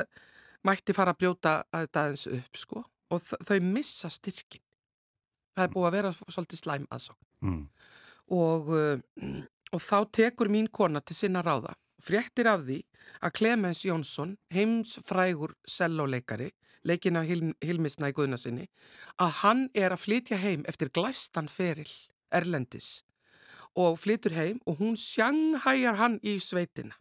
D: mætti fara að brjóta að þetta aðeins upp sko og þau missa styrkin það er búið að vera svolítið slæm aðsókn
B: Mm.
D: og, uh, og þá tekur mín kona til sinna ráða fréttir af því að Clemens Jónsson heimsfrægur selloleikari leikinn af Hilm, Hilmisnæ Guðnasinni að hann er að flytja heim eftir glæstan feril Erlendis og flytur heim og hún sjanghæjar hann í sveitina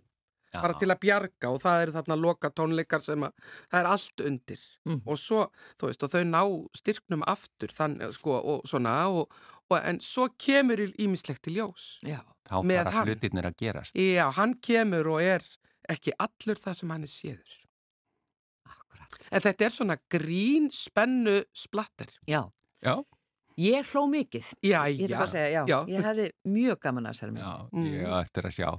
B: Já.
D: bara til að bjarga og það eru þarna loka tónleikar sem að það er allt undir
A: Mhm.
D: og svo, þú veist, og þau ná styrknum aftur þann, sko, og svona og, og en svo kemur ímislegt til ljós
A: Já.
B: Þá fara hlutirnir að gerast
D: Já, hann kemur og er ekki allur það sem hann er séður
A: Akkurat.
D: en þetta er svona grín spennu splatter
A: Já.
B: Já,
A: Ég hló mikið.
D: Já,
A: Ég ætla
D: já,
A: bara að segja, já.
D: já.
A: Ég hefði mjög gaman að þessari mynd.
B: já,
D: Mm.
B: ég á eftir að sjá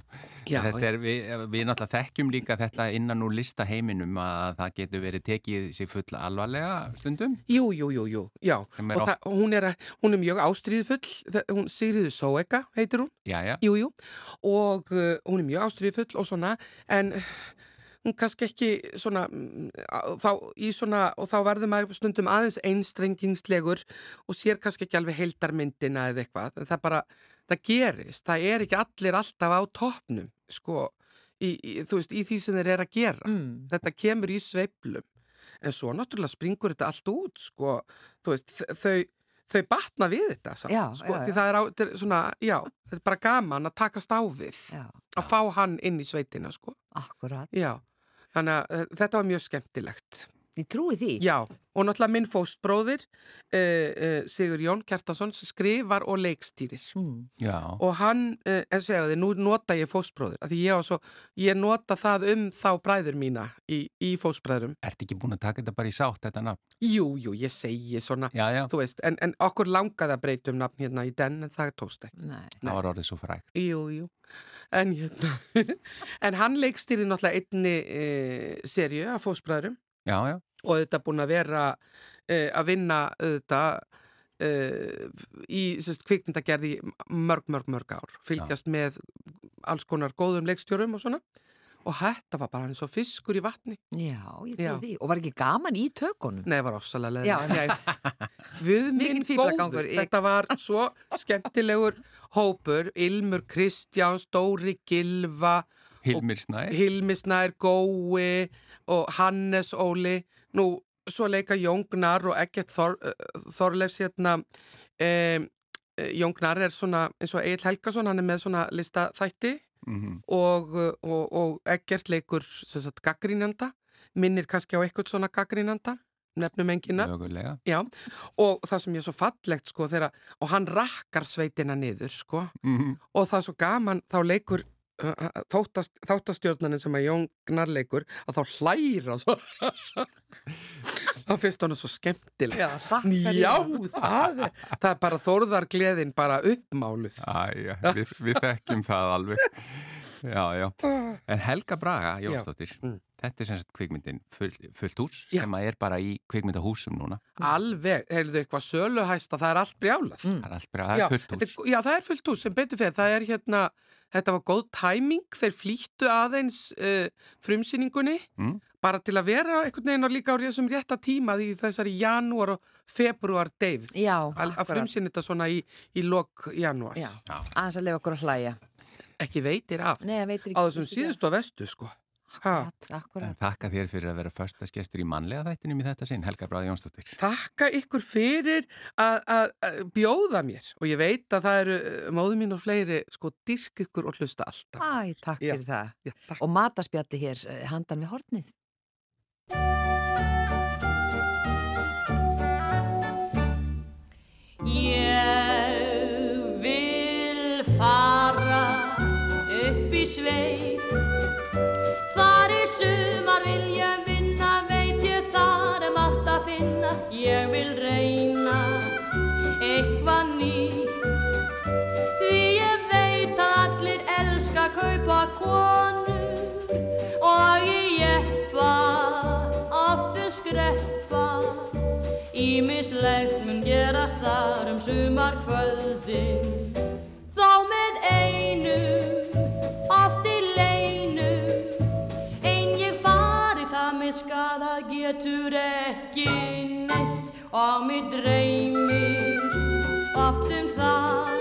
D: já,
B: Þetta er, við, við náttúrulega þekkjum líka þetta innan úr listaheiminum að það getur verið tekið sig full alvarlega stundum
D: Jú, jú, jú, jú, já
B: er
D: og það, hún, er, að- hún er mjög ástríðfull hún Sigriður Sóeka heitir hún
B: Já, já,
D: Jú, jú, og uh, hún er mjög ástriðfull og svona, en uh, hún kannski ekki svona, mm, þá, svona, og þá verður maður stundum aðeins einstrengingslegur og sér kannski ekki alveg heildarmyndina eða eitthvað, en það bara, það gerist, það er ekki allir alltaf á toppnum, sko, í, í, þú veist, í því sem þeir eru að gera.
A: Mm.
D: Þetta kemur í sveiflum, en svo náttúrulega springur þetta allt út, sko, þú veist, þau, þau batna við þetta samt,
A: Já,
D: sko,
A: já,
D: því
A: já.
D: það er á, er svona, já, þetta er bara gaman að við,
A: Já,
D: að fá hann inn í sveitina, sko,
A: akkurat.
D: já, þannig að uh, þetta var mjög skemmtilegt,
A: Ég trúi því.
D: já, og náttúrulega minn fóstbróðir, uh, uh, Sigur Jón Kjartason, skrifar og leikstýrir
A: Mm.
B: já.
D: og hann, uh, en segja þið, nú nota ég fóstbróðir, af því ég, svo, ég nota það um þá bræður mína í, í fóstbræðurum,
B: Ertu ekki búin að taka þetta bara í sátt þetta nafn?
D: jú, jú, ég segi svona,
B: Já, já,
D: þú veist, en, en okkur langaði að breyta um nafn hérna í den, en það tókst ekki.
A: Nei.
B: það var orðið svo frægt
D: Jú, jú. En, hérna, en hann leikstýri náttúrulega einni e, serju af fósbræðurum
B: Já, já,
D: og þetta búin að vera e, að vinna þetta e, í sérst, kvikmyndagerði mörg, mörg, mörg ár. Fylgjast með alls konar góðum leikstjórum og svona. Og þetta var bara eins og fiskur í vatni.
A: Já, ég trúi því. Og var ekki gaman í tökunum?
D: Nei, það var ofsalega. Við minn góður. Þetta var svo skemmtilegur hópur. Ilmur Kristjáns, Dóri Gilva,
B: Hilmir Snær
D: Hilmi Snær, Gói og Hannes Óli. Nú, svo leika Jóngnar og Egert Þor, uh, Þorleifs hérna. Um, Jóngnar er svona eins og Egil Helgason, hann er með svona lista þætti
B: mm
D: og, uh, og, og Egert leikur sagt gaggrínanda. Minnir kannski á eitthvað svona gaggrínanda, nefnum engina. Já, og það sem ég er svo fallegt sko þegar, og hann rakkar sveitina niður sko
B: mm
D: og það er svo gaman þá leikur þáttast, þáttastjórnanin sem að Jón Gnar leikur að þá hlæra svo. Þá finnst hann svo skemmtileg
A: Já,
D: Já, það er, það er bara þórðargleðin bara uppmáluð.
B: Æja, við, við þekkjum það alveg. Já, já. En Helga Braga, Jónsdóttir
D: Mm.
B: Þetta er sem sagt kvikmyndin full, fullt hús
D: Já.
B: sem að er bara í kvikmyndahúsum núna.
D: Alveg, heyrðu eitthvað söluhæsta, það er allt brjálað.
B: Það er allt bara, það er fullt hús.
D: já, það er fullt hús sem betur fyrir. Það er hérna, þetta var góð tæming, þeir flýttu aðeins uh, frumsýningunni,
B: Mm.
D: bara til að vera einhvern veginn og líka á þessum rétta tíma því þessari janúar og februar deyfð.
A: Já,
D: Að, að frumsýna þetta svona í, í lok janúar.
A: Já,
B: Já.
A: aðeins að lifa okkur að hlæja.
D: Ekki veitir af.
A: Nei, veitir
D: Á
A: ekki.
D: þessum síðustu og vestu, sko. Ha.
A: Akkurat, akkurat.
B: En þakka þér fyrir að vera föstaskestur í mannlega þættinum í þetta sinn, Helga Bráði Jónsdóttir.
D: Takka ykkur fyrir að- bjóða mér og ég veit að það eru uh, móðu mín og fleiri sko dyrk ykkur og hlusta alltaf.
A: Æ, takk
D: Já.
A: fyrir það.
D: Já, takk.
A: Og mataspjalli hér eh, handan við hornið.
F: Konur Og ég jeppa aftur skreppa. Ímislegt mun gerast þar um sumar kvöldin Þá með einum, oft í leinum Ein ég fari það með skada getur ekki neitt. Og mig dreymir oft um það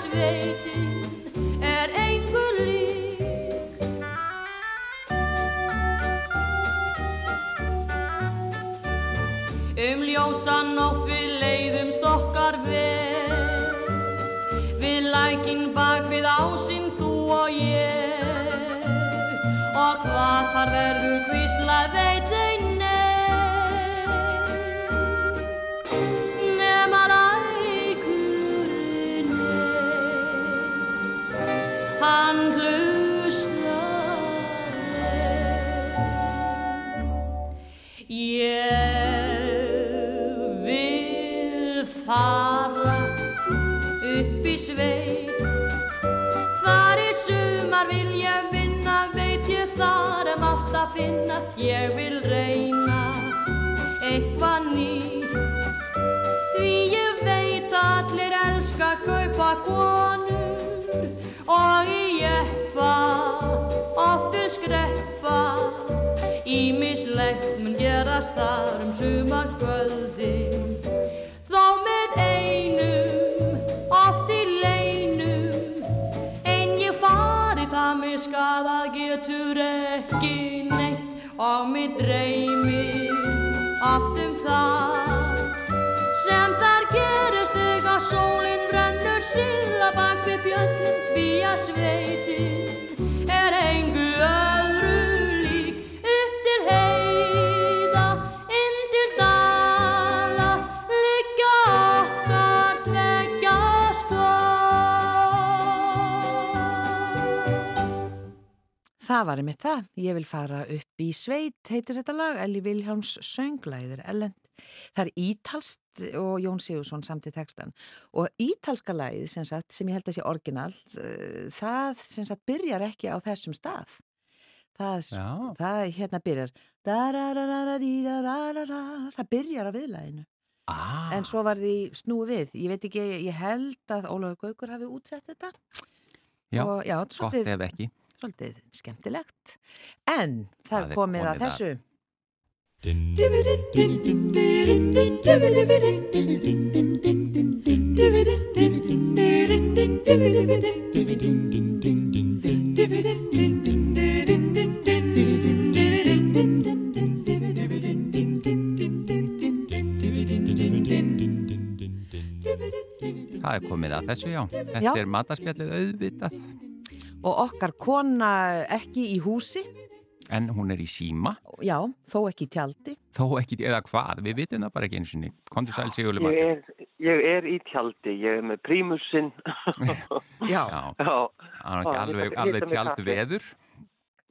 F: sveitin er engu lík. Um ljósa nótt við leiðum stokkar vel. Við lækin bak við ásinn þú og ég. Og hvað þar verður kvísla veit Ég vil reyna eitthvað nýtt. Því ég veit allir elska kaupa konur Og í jeppa oftur skreppa. Ímislegt mun gerast þar um sumar sveitin er engu öðru lík Upp til heiða, inn til dala Liggja okkar tveggja spór
A: Það var einmitt það. Ég vil fara upp í sveit, heitir þetta lag. Elli Viljáms sönglæðir, ellend. Það er ítalst og Jón Sigursson samt í textan. Og ítalska lagið, sem, sagt, sem ég held að sé orginal, eh, það sem sagt byrjar ekki á þessum stað. Það, það hérna byrjar. Það byrjar á viðlæginu.
B: Ah,
A: En svo var því snúið við. Ég veit ekki, ég held að Ólafur Gaukur hafi útsett þetta.
B: já,
A: og, já,
B: gott
A: svolítið,
B: ef ekki.
A: svolítið skemmtilegt. En komið
B: komið
A: að þessu.
B: Það er komið að þessu, já. Þetta
A: Já.
B: er mataspjallið auðvitað,
A: Og okkar kona ekki í húsi,
B: en hún er í síma,
A: já, þó ekki í tjaldi.
B: þó ekki, eða hvað, við vitum það bara ekki eins og niður. Kondur sæl Sigurli
G: Ég
B: Margrét.
G: er, ég er í tjaldi, ég er með prímusinn.
A: Já,
B: Já,
G: Já,
B: það er ekki alveg, alveg tjald veður.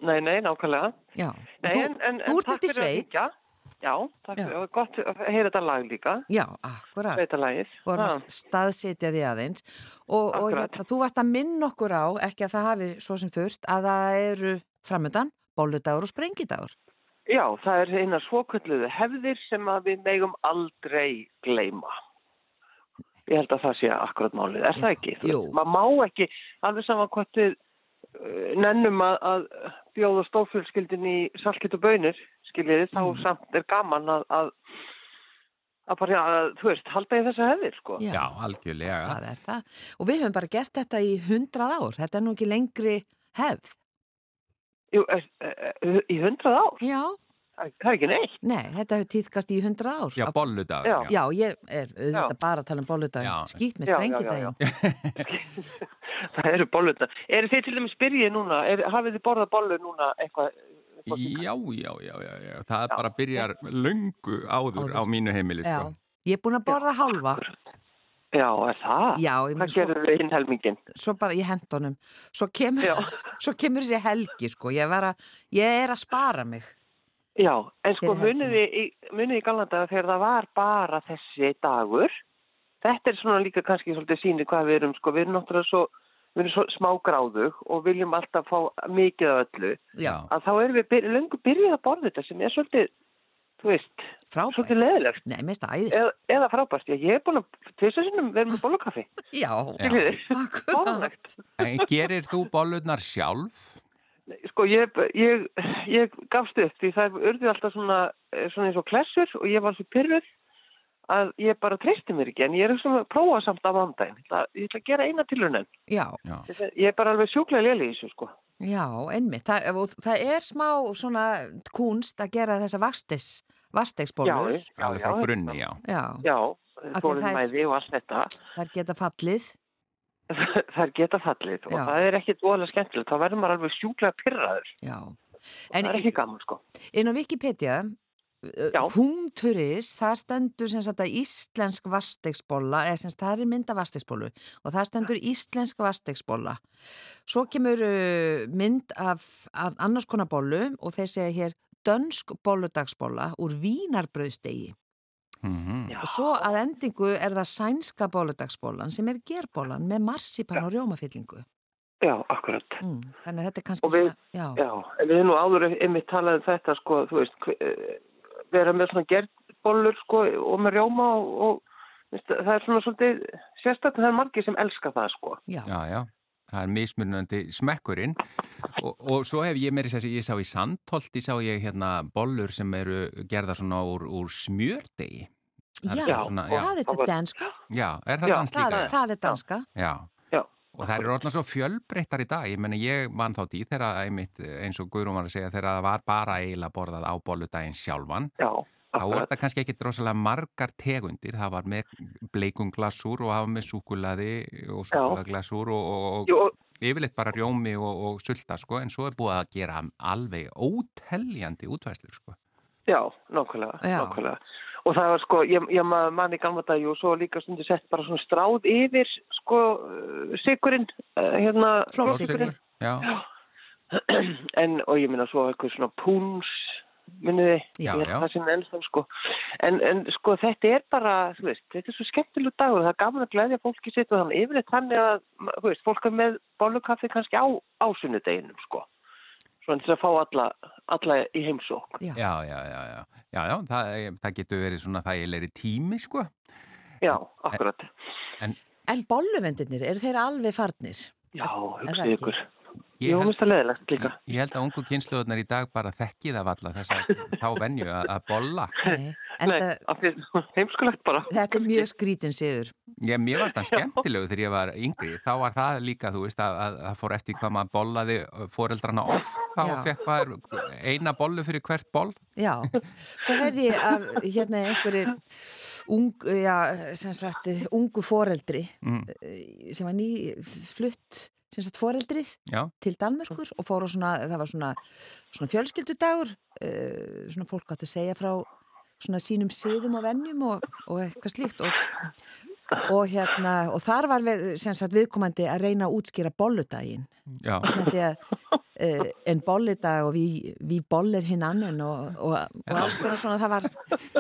G: nei, nei, nákvæmlega.
A: já.
G: Nei,
A: þú,
G: en, en,
A: þú ert
G: takk
A: upp í
G: fyrir
A: sveit.
G: Já, það
A: Já.
G: er gott að heyra þetta lag líka,
A: Já, akkurat.
G: þetta lagið.
A: Þú erum að staðsetja því aðeins og, og hérna, þú varst að minna okkur á, ekki að það hafi svo sem þurft, að það eru framöndan bóludagur og sprengidagur.
G: Já, það er eina svokölluðu hefðir sem að við megum aldrei gleyma. Ég held að það sé akkurat málið, er það ekki?
A: Jú.
G: Maður má ekki, alveg saman hvort við uh, nennum að, að bjóða stófjölskyldin í salkit og bönir, skiljiði, þá
A: Mm.
G: samt er gaman að, að, að bara, að, þú veist, halda í þessa hefðir, sko.
A: Já.
B: Já, algjörlega.
A: Það er það. Og við höfum bara gert þetta í hundrað ár. Þetta er nú ekki lengri hefð.
G: Jú, er, er, er, í hundrað ár,
A: Já.
G: það er ekki neitt.
A: Nei, þetta hefur tíðkast í hundrað ár.
B: Já, bolludag.
G: Já.
A: Já, ég er auðvitað bara að tala um.
B: Já.
A: Skýt með
G: Já, já, já, já.
A: sprengidaginn.
G: það eru bollurnar. Eru þið til dæmis byrjið núna, er, hafið þið borðað bollur núna eitthvað? sem-
B: Já, já, já, já, já. Það bara byrjar löngu áður,
A: Áður.
B: á mínu heimili,
A: Já.
B: sko.
A: Ég er búin að borða hálfa.
G: Já, er það?
A: Já, ég
G: Hvað
A: svo,
G: gerður þið hinn helmingin?
A: svo bara í hendunum. Svo kemur, svo kemur þessi helgi, sko. Ég, að, ég er að spara mig.
G: Já, en sko
A: Fyrir
G: munið þið í, í gallandaga þegar það var bara þessi dagur. Þetta er svona líka kannski svolítið síni hvað við erum, sko, við erum náttúrulega svo, við erum svo smágráðug og viljum alltaf fá mikið af öllu.
A: Já,
G: Að þá erum við byr, löngu byrjuð að borða þetta sem er svolítið, þú veist,
A: frábært.
G: svolítið leðilegt.
A: Nei, mér finnst það æðist.
G: Eða, eða frábært, Já, ég er búin að tvisa sinnum vera með bollukaffi.
A: Já, akkurat.
B: En gerir þú bollurnar sjálf?
G: Sko ég, ég, ég gafst upp því það urði alltaf svona, eh, svona eins og klessur og ég var svo pyrruð að ég bara treysti mér ekki en ég er svona að prófa samt á mándaginn. Ég ætla, að gera eina tilhörnen.
A: Já,
B: Já.
G: Ég er bara alveg sjúklega léli í þessu sko.
A: já, einmitt. Það, og það er smá svona kunst að gera þessa vastis, vastegsbólur.
G: Já,
B: Alveg frá grunni, já.
A: Já,
G: Já,
A: því
G: þólinn
A: það er-
G: mæði og allt þetta.
A: þær geta fallið.
G: það er geta fallið og
A: Já.
G: það er ekkit voðalega skemmtilegt. Þá verður maður alveg sjúklega pyrraður.
A: Já.
G: Það
A: En
G: er ekki gaman sko.
A: inn á Wikipedia, punkturis, það stendur sem sagt að íslensk vastegsbóla, eða sem sagt það er mynda vastegsbólu og það stendur íslensk vastegsbóla. Svo kemur mynd af, af annars konar bólu og þeir segja hér dönsk bóludagsbóla úr vínarbröðstegi.
B: Mhm.
G: Já.
A: Og svo að endingu er það sænska bóludagsbólan sem er gerbólan með marsipan og rjómafyllingu.
G: Já, akkurat.
A: Mm, þannig að þetta er kannski
G: Og við-
A: svona, já,
G: Já, en við erum nú áður einmitt talað um þetta sko, þú veist, eh, vera með svona gerðbollur sko og með rjóma og, og veist, það er svona svolítið sérstaklega það er margir sem elska það sko.
A: já,
B: Já, já. Það er mismunandi smekkurinn og, og svo hef ég meiri sér ég sá í Sandholti sá ég hérna bollur sem eru gerða svona úr, úr smjördegi. Það
A: Já,
B: svona,
A: og
B: já,
A: það er þetta danska,
B: já, er það
G: Já,
B: dans
A: það,
B: líka?
A: það er danska.
B: Já.
G: Já.
B: Og það eru orðna svo fjölbreyttar í dag, ég menna ég mann þá því þegar einmitt eins og Guðrún var að segja þegar það var bara eiginlega borðað á bolludaginn sjálfan
G: Já,
B: þá
G: akkurat.
B: þetta kannski ekki drosalega margar tegundir, það var með bleikunglasúr og það var með súkulaði og súkulaglasúr og, og, og
G: og-
B: yfirleitt bara rjómi og, og sulta sko en svo er búið að gera alveg óteljandi útvæslur sko.
G: já, nákvæmlega,
A: Já.
G: nákvæmlega. Og það var sko, ég, ég manni gamla dag og svo líka stundu sett bara svona stráð yfir sko uh, sigurinn, uh, hérna,
A: Flórsykurinn.
B: Já,
G: en, og ég minna svo eitthvað svona púns
B: já.
G: það sem ennþá sko en, en sko þetta er bara þú veist, þetta er svo skemmtilegu dagur það er gaman að glæðja fólki sitt og þannig yfirleitt þannig að þú veist, fólk er með bollukaffi kannski á ásunnudeginum sko svona til að fá alla, alla í heimsók
A: Já.
B: já, já, já, já, já, já það, það getur verið svona þægilegri tími sko.
G: já, akkurat
A: En bolluvendirnir, eru þeir alveg farnir?
G: já,
A: það
G: hugsið
A: ekki?
G: Jú,
B: held-
G: minnst að leðilegt líka
B: Ég held að ungu kynsluðunar í dag bara þekki það valla þess að þá venju að, að bolla.
A: Nei. Það,
G: af því heimskulegt bara
A: þetta er mjög skrítin siður.
B: Ég, mér varst það skemmtilegu þegar ég var yngri. Þá var það líka, þú veist, að að það fór eftir hvað maður bollaði foreldrana oft. Þá
A: Já.
B: fekk maður eina bollu fyrir hvert boll.
A: Já, svo heyrði ég af hérna einhverju ung, já, sem sagt, ungu foreldri
B: Mm.
A: eh, sem var ný flutt sem sagt foreldrið
B: Já,
A: til Danmörkur og fór á svona, það var svona, svona fjölskyldudagur, uh, svona fólk átti að segja frá svona sínum siðum og vennjum og, og eitthvað slíkt og og hérna, og þar var við, sem sagt, viðkomandi að reyna að útskýra bolludaginn.
B: Já,
A: uh, en bollidag og við, við bollir hinn annan og, og, og alls konar svona það var,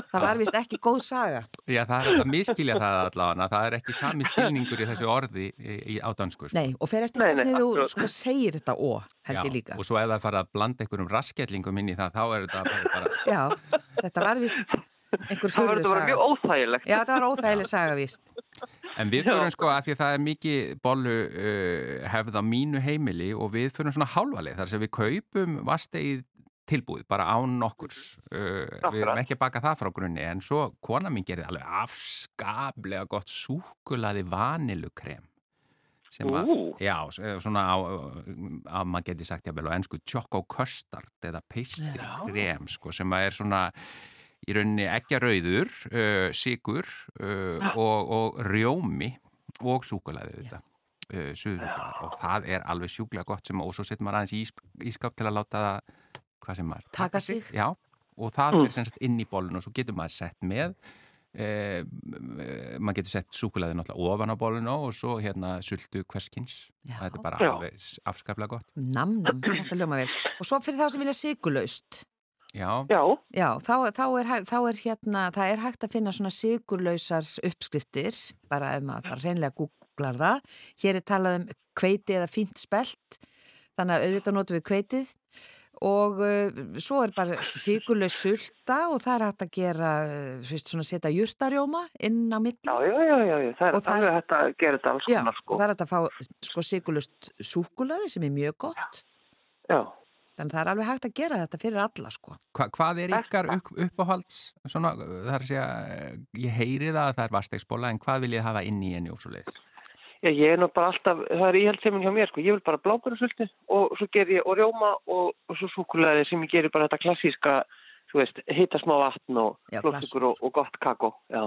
A: það var vist ekki góð saga.
B: Já það er þetta miskilja það allavega, það er ekki sami skilningur í þessu orði í, í ádansku. sko.
A: Nei, og fer eftir hvernig þú sko segir þetta ó, held
B: Já,
A: ég líka.
B: Og svo ef það fara að blanda einhverjum raskellingum inn í það, þá er þetta bara, bara
A: Já, þetta var vist einhver
G: Það var
A: furðu
G: þetta bara
A: saga
G: mjög óþægilegt.
A: Já, þetta var óþægileg saga vist
B: En við förum sko að því að það er mikið bollu uh, hefð á mínu heimili og við förum svona hálfaleg þar sem við kaupum vastegið tilbúið bara án nokkurs. Uh, við erum ekki að baka það frá grunni en svo kona mín gerði alveg afskaplega gott súkulaði vanilukrem sem
G: Ú.
B: já, eh, svona á maður geti sagt jáfnvel á ennsku choco custard eða pastry krem sko sem að er svona í rauninni eggjarauður, uh, sigur uh, og, og rjómi og súkulæði þetta, uh, suðusúkulæði og það er alveg sjúklega gott sem og svo setjum maður aðeins í ís- ískap til að láta það, hvað sem maður
A: Taka sig.
B: Já, og það
G: Mm.
B: er sem sagt inn í bólun og svo getur maður sett með Eh, maður getur sett súkulæði náttúrulega ofan á bóluna og svo hérna sultu hverskins þetta er bara
G: Já.
B: alveg afskaplega gott.
A: Nam, nam, þetta ljóma vel. Og svo fyrir þá sem vilja sigurlaust
B: já,
G: Já,
A: Já, þá, þá, er, þá er hérna, það er hægt að finna svona sigurlausar uppskriftir, bara ef maður bara reynlega googlar það. Hér er talað um kveiti eða fínt spelt, þannig að auðvitað notum við kveitið og uh, svo er bara sigurlaus sulta og það er hægt að gera, uh, fyrst svona setja jurtarjóma inn á milli.
G: já, já, já, já, já. það er
A: Og það-
G: alveg hægt að gera þetta alls
A: Já,
G: konar
A: og
G: sko.
A: það er hægt að fá sko sigurlaust súkulaði sem er mjög gott.
G: Já,
A: Þannig að það er alveg hægt að gera þetta fyrir alla sko.
B: Hva, hvað er ykkar upp, uppáhalds svona, það er að segja ég heyri það að það er vastegsbóla en hvað vil ég hafa inn í henni og svo leiðis
G: já, ég er nú bara alltaf, það er íhaldsemin hjá mér sko, ég vil bara blábærusulti og svo ger ég og rjóma og, og svo súkulæði sem ég gerir bara þetta klassíska, þú veist, hita smá vatn og
A: Já,
G: flóttugur og, og gott kakó, já.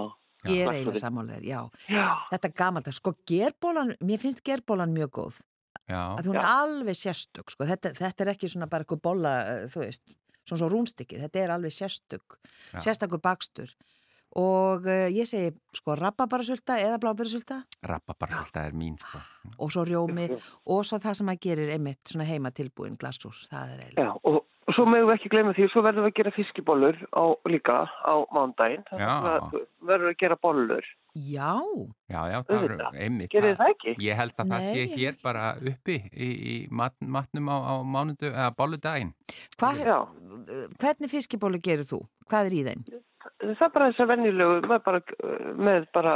A: Ég er eiginlega sammálaður, já.
G: Já,
A: Þetta er gamalt, sko gerbólan, mér finnst gerbólan mjög góð.
B: Já,
A: að hún er alveg sérstök sko. þetta, þetta er ekki svona bara eitthvað bolla eh, þú veist, svona svo rúnstykkið þetta er alveg sérstök,
B: Já.
A: sérstakur bakstur og uh, ég segi sko rababarasulta eða blábærasulta
B: rababarsulta er mín sko.
A: og svo rjómi og svo það sem að gerir einmitt svona heima tilbúin glasús, það er eiginlega
G: já, og svo mögum við ekki glemja því, svo verðum við að gera fiskibólur á, líka á mándaginn,
B: Já.
G: verðum við að gera bollur.
A: Já,
B: Já, já, það er
G: Auðvitað.
B: einmitt
G: Gerir
B: það-
G: ekki?
B: Ég held að það sé hér bara uppi í, í mat, matnum á, á mánudu eða bóludaginn
A: hvernig fiskibólu gerir þú? Hvað er í þeim?
G: Það er bara þess að venjulegu, með bara, með bara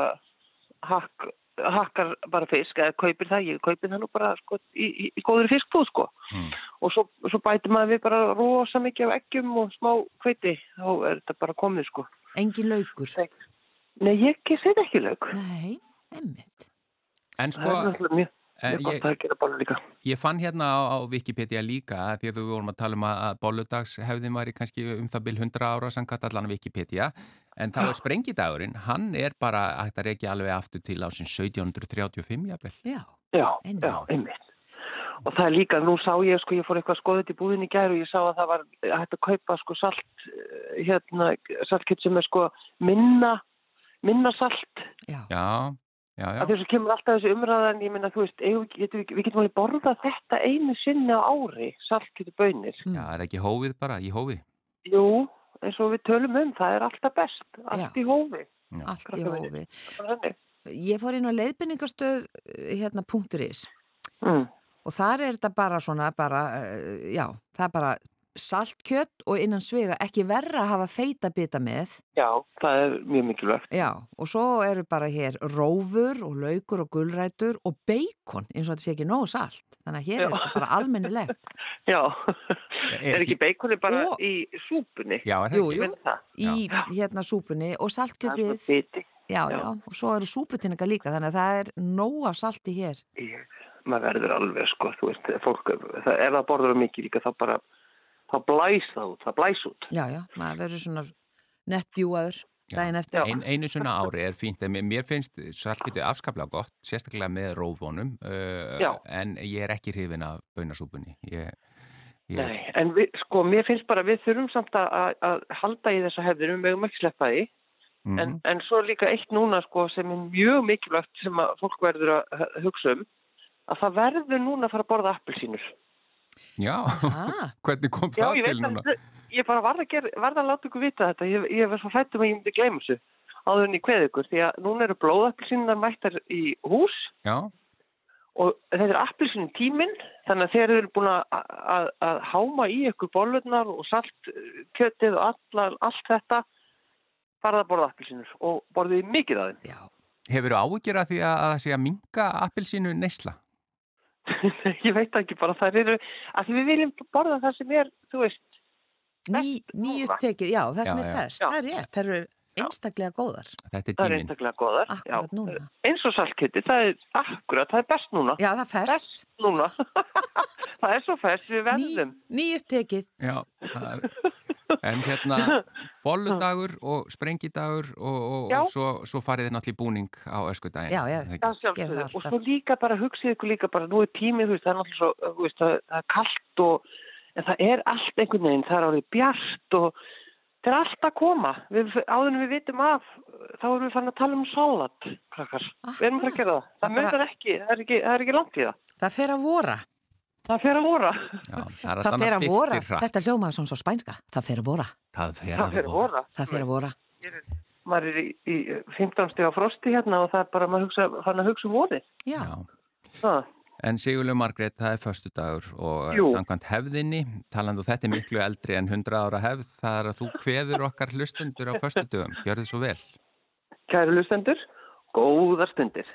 G: hakk, hakkar bara fisk, eða kaupir það, ég kaupir það nú bara sko, í, í, í góður fiskbúð sko.
B: Mm.
G: Og svo, svo bætir maður við bara rosa mikið af eggjum og smá kveiti, þá er þetta bara komið sko.
A: Engin laukur?
G: Nei, ég ekki set ekki lög.
A: Nei, einmitt
B: En sko,
G: er mjög, mjög
B: ég,
G: að gera bollur líka.
B: ég fann hérna á, á Wikipedia líka að því að við vorum að tala um að, að bóludags hefðin væri kannski um það bil 100 ára samkvæmt allan Wikipedia en þá er sprengidagurinn, hann er bara hægt að reykja alveg aftur til ásinn 1735 jafnvel.
A: Já,
G: Já, já, einmitt. Og það er líka, nú sá ég, sko, ég fór eitthvað skoðið í búðin í gæru og ég sá að það var hægt að kaupa, sko, salt, eh, hérna, saltkett sem er, sko, minna, minna salt.
A: já,
B: Já, já, já.
G: Af því að svo kemur alltaf þessi umræðan, ég minna, þú veist, eigum, við, getum, við getum alveg borðað þetta einu sinni á ári, saltkett og bönir.
A: Mm.
B: Já, er ekki hófið bara í hófi?
G: Jú, eins og við tölum um, það er alltaf best, allt
A: Já.
G: í hófi.
B: Já.
A: allt í hófi. Ég fór inn á leiðbynningastöð hérna punkturis
G: Mm.
A: og þar er þetta bara svona bara, uh, já, það er bara saltkjött og innan svega ekki verra að hafa feita bita með
G: Já, það er mjög mikilvægt.
A: já, og svo eru bara hér rófur og laukur og gulrætur og beikon eins og þetta sé ekki nógu salt þannig að hér er
G: Já.
A: þetta bara almennilegt
G: Já,
B: Er
G: er ekki beikoni bara
A: Og-
G: í súpunni?
B: Já, er
A: Jú,
G: það.
A: í hérna súpunni og
G: Það er
A: saltkjöttið já,
G: já.
A: já, og svo eru súputinninga líka þannig að það er nóg af salti hér
G: Ég, maður verður alveg sko, þú veist, fólk, það, ef það borður mikið líka þá bara, þá blæs það út, það blæs út.
A: já, já, maður verður svona nettbjúaður daginn eftir
B: Ein, einu svona ári er fínt, en mér- finnst saltgetið afskaplega gott, sérstaklega með rófónum, uh, en ég er ekki hrifin af bönasúpunni. Ég, ég,
G: Nei, en við, sko, mér finnst bara, við þurfum samt að, að- að halda í þessa hefðir, við mögum ekki sleppa því.
B: Mhm.
G: en, en svo er líka eitt núna sko sem er mjög mikilvægt sem að fólk verður að hugsa um að það verður núna að fara að borða appelsínur.
B: Já,
A: Ah,
B: hvernig kom
G: Já,
B: það til núna?
G: að ég bara varð að, varð að láta ykkur vita þetta. Ég, ég verð svo hrættum að ég myndi gleyma þessu áður en ég kveði ykkur því að núna eru blóðappelsínunar mættar í hús
B: Já,
G: og þetta er appelsinu tíminn þannig að þeir eru búin að, að, að háma í ykkur bollurnar og saltkjötið og allar, allt þetta farað að borða appelsinur og borðið mikið af þeim.
A: já.
B: hefur þú af því að að það sé að minka appelsínu neysla?
G: ég veit ekki bara það eru að við viljum borða það sem er þú veist,
A: Ný, nýjutekið, já, það sem
B: Já,
A: er
B: Já.
A: það er rétt, það eru einstaklega góðar.
B: Þetta er
G: það er einstaklega góðar
A: Akkurat
G: Já.
A: núna.
G: eins og saltkjötið, það er akkurat, það er best núna
A: Já, það er ferst.
G: best núna það er svo fest, við
A: Ný,
G: verðum
A: nýjutekið.
B: Já, það er... En hérna, bolludagur og sprengidagur og, og, og svo, svo farið þið náttúrulega í búning á öskudaginn.
A: Já, já.
B: Það
G: Já,
A: það
G: Og
A: alltaf.
G: svo líka bara hugsið ykkur líka bara, nú er tímið, þú veist, það er náttúrulega svo, það, það er kallt og, en það er allt einhvern veginn, það er árið bjart og það er allt að koma. Við, áður en við vitum af, þá erum við fann að tala um salat, krakkar. Við erum bara að gera það.
A: Það
G: Það
A: bara-
G: munar ekki, það er ekki, það er ekki langt í það.
A: Það fer að vora.
G: Það fer að vora.
B: Já, það er
A: Það fer að vora. Þetta hljómaði svona svo spænska. Það fer að vora.
B: Það fer
G: Það fer að vora.
A: Það fer að vora.
G: Maður er í, í 15 steg á frosti hérna og það er bara, maður hugsa, fann að hugsa um vorið.
A: Já.
B: Já.
G: Það.
B: En Sigurlega Margrét, það er föstudagur og
G: Jú.
B: samkvæmt hefðinni, talandu þetta er miklu eldri en 100 ára hefð, það er að þú kveður okkar hlustundur á föstudögum. Gjör þið svo vel.
G: Kæru lustendur, góðar stundir.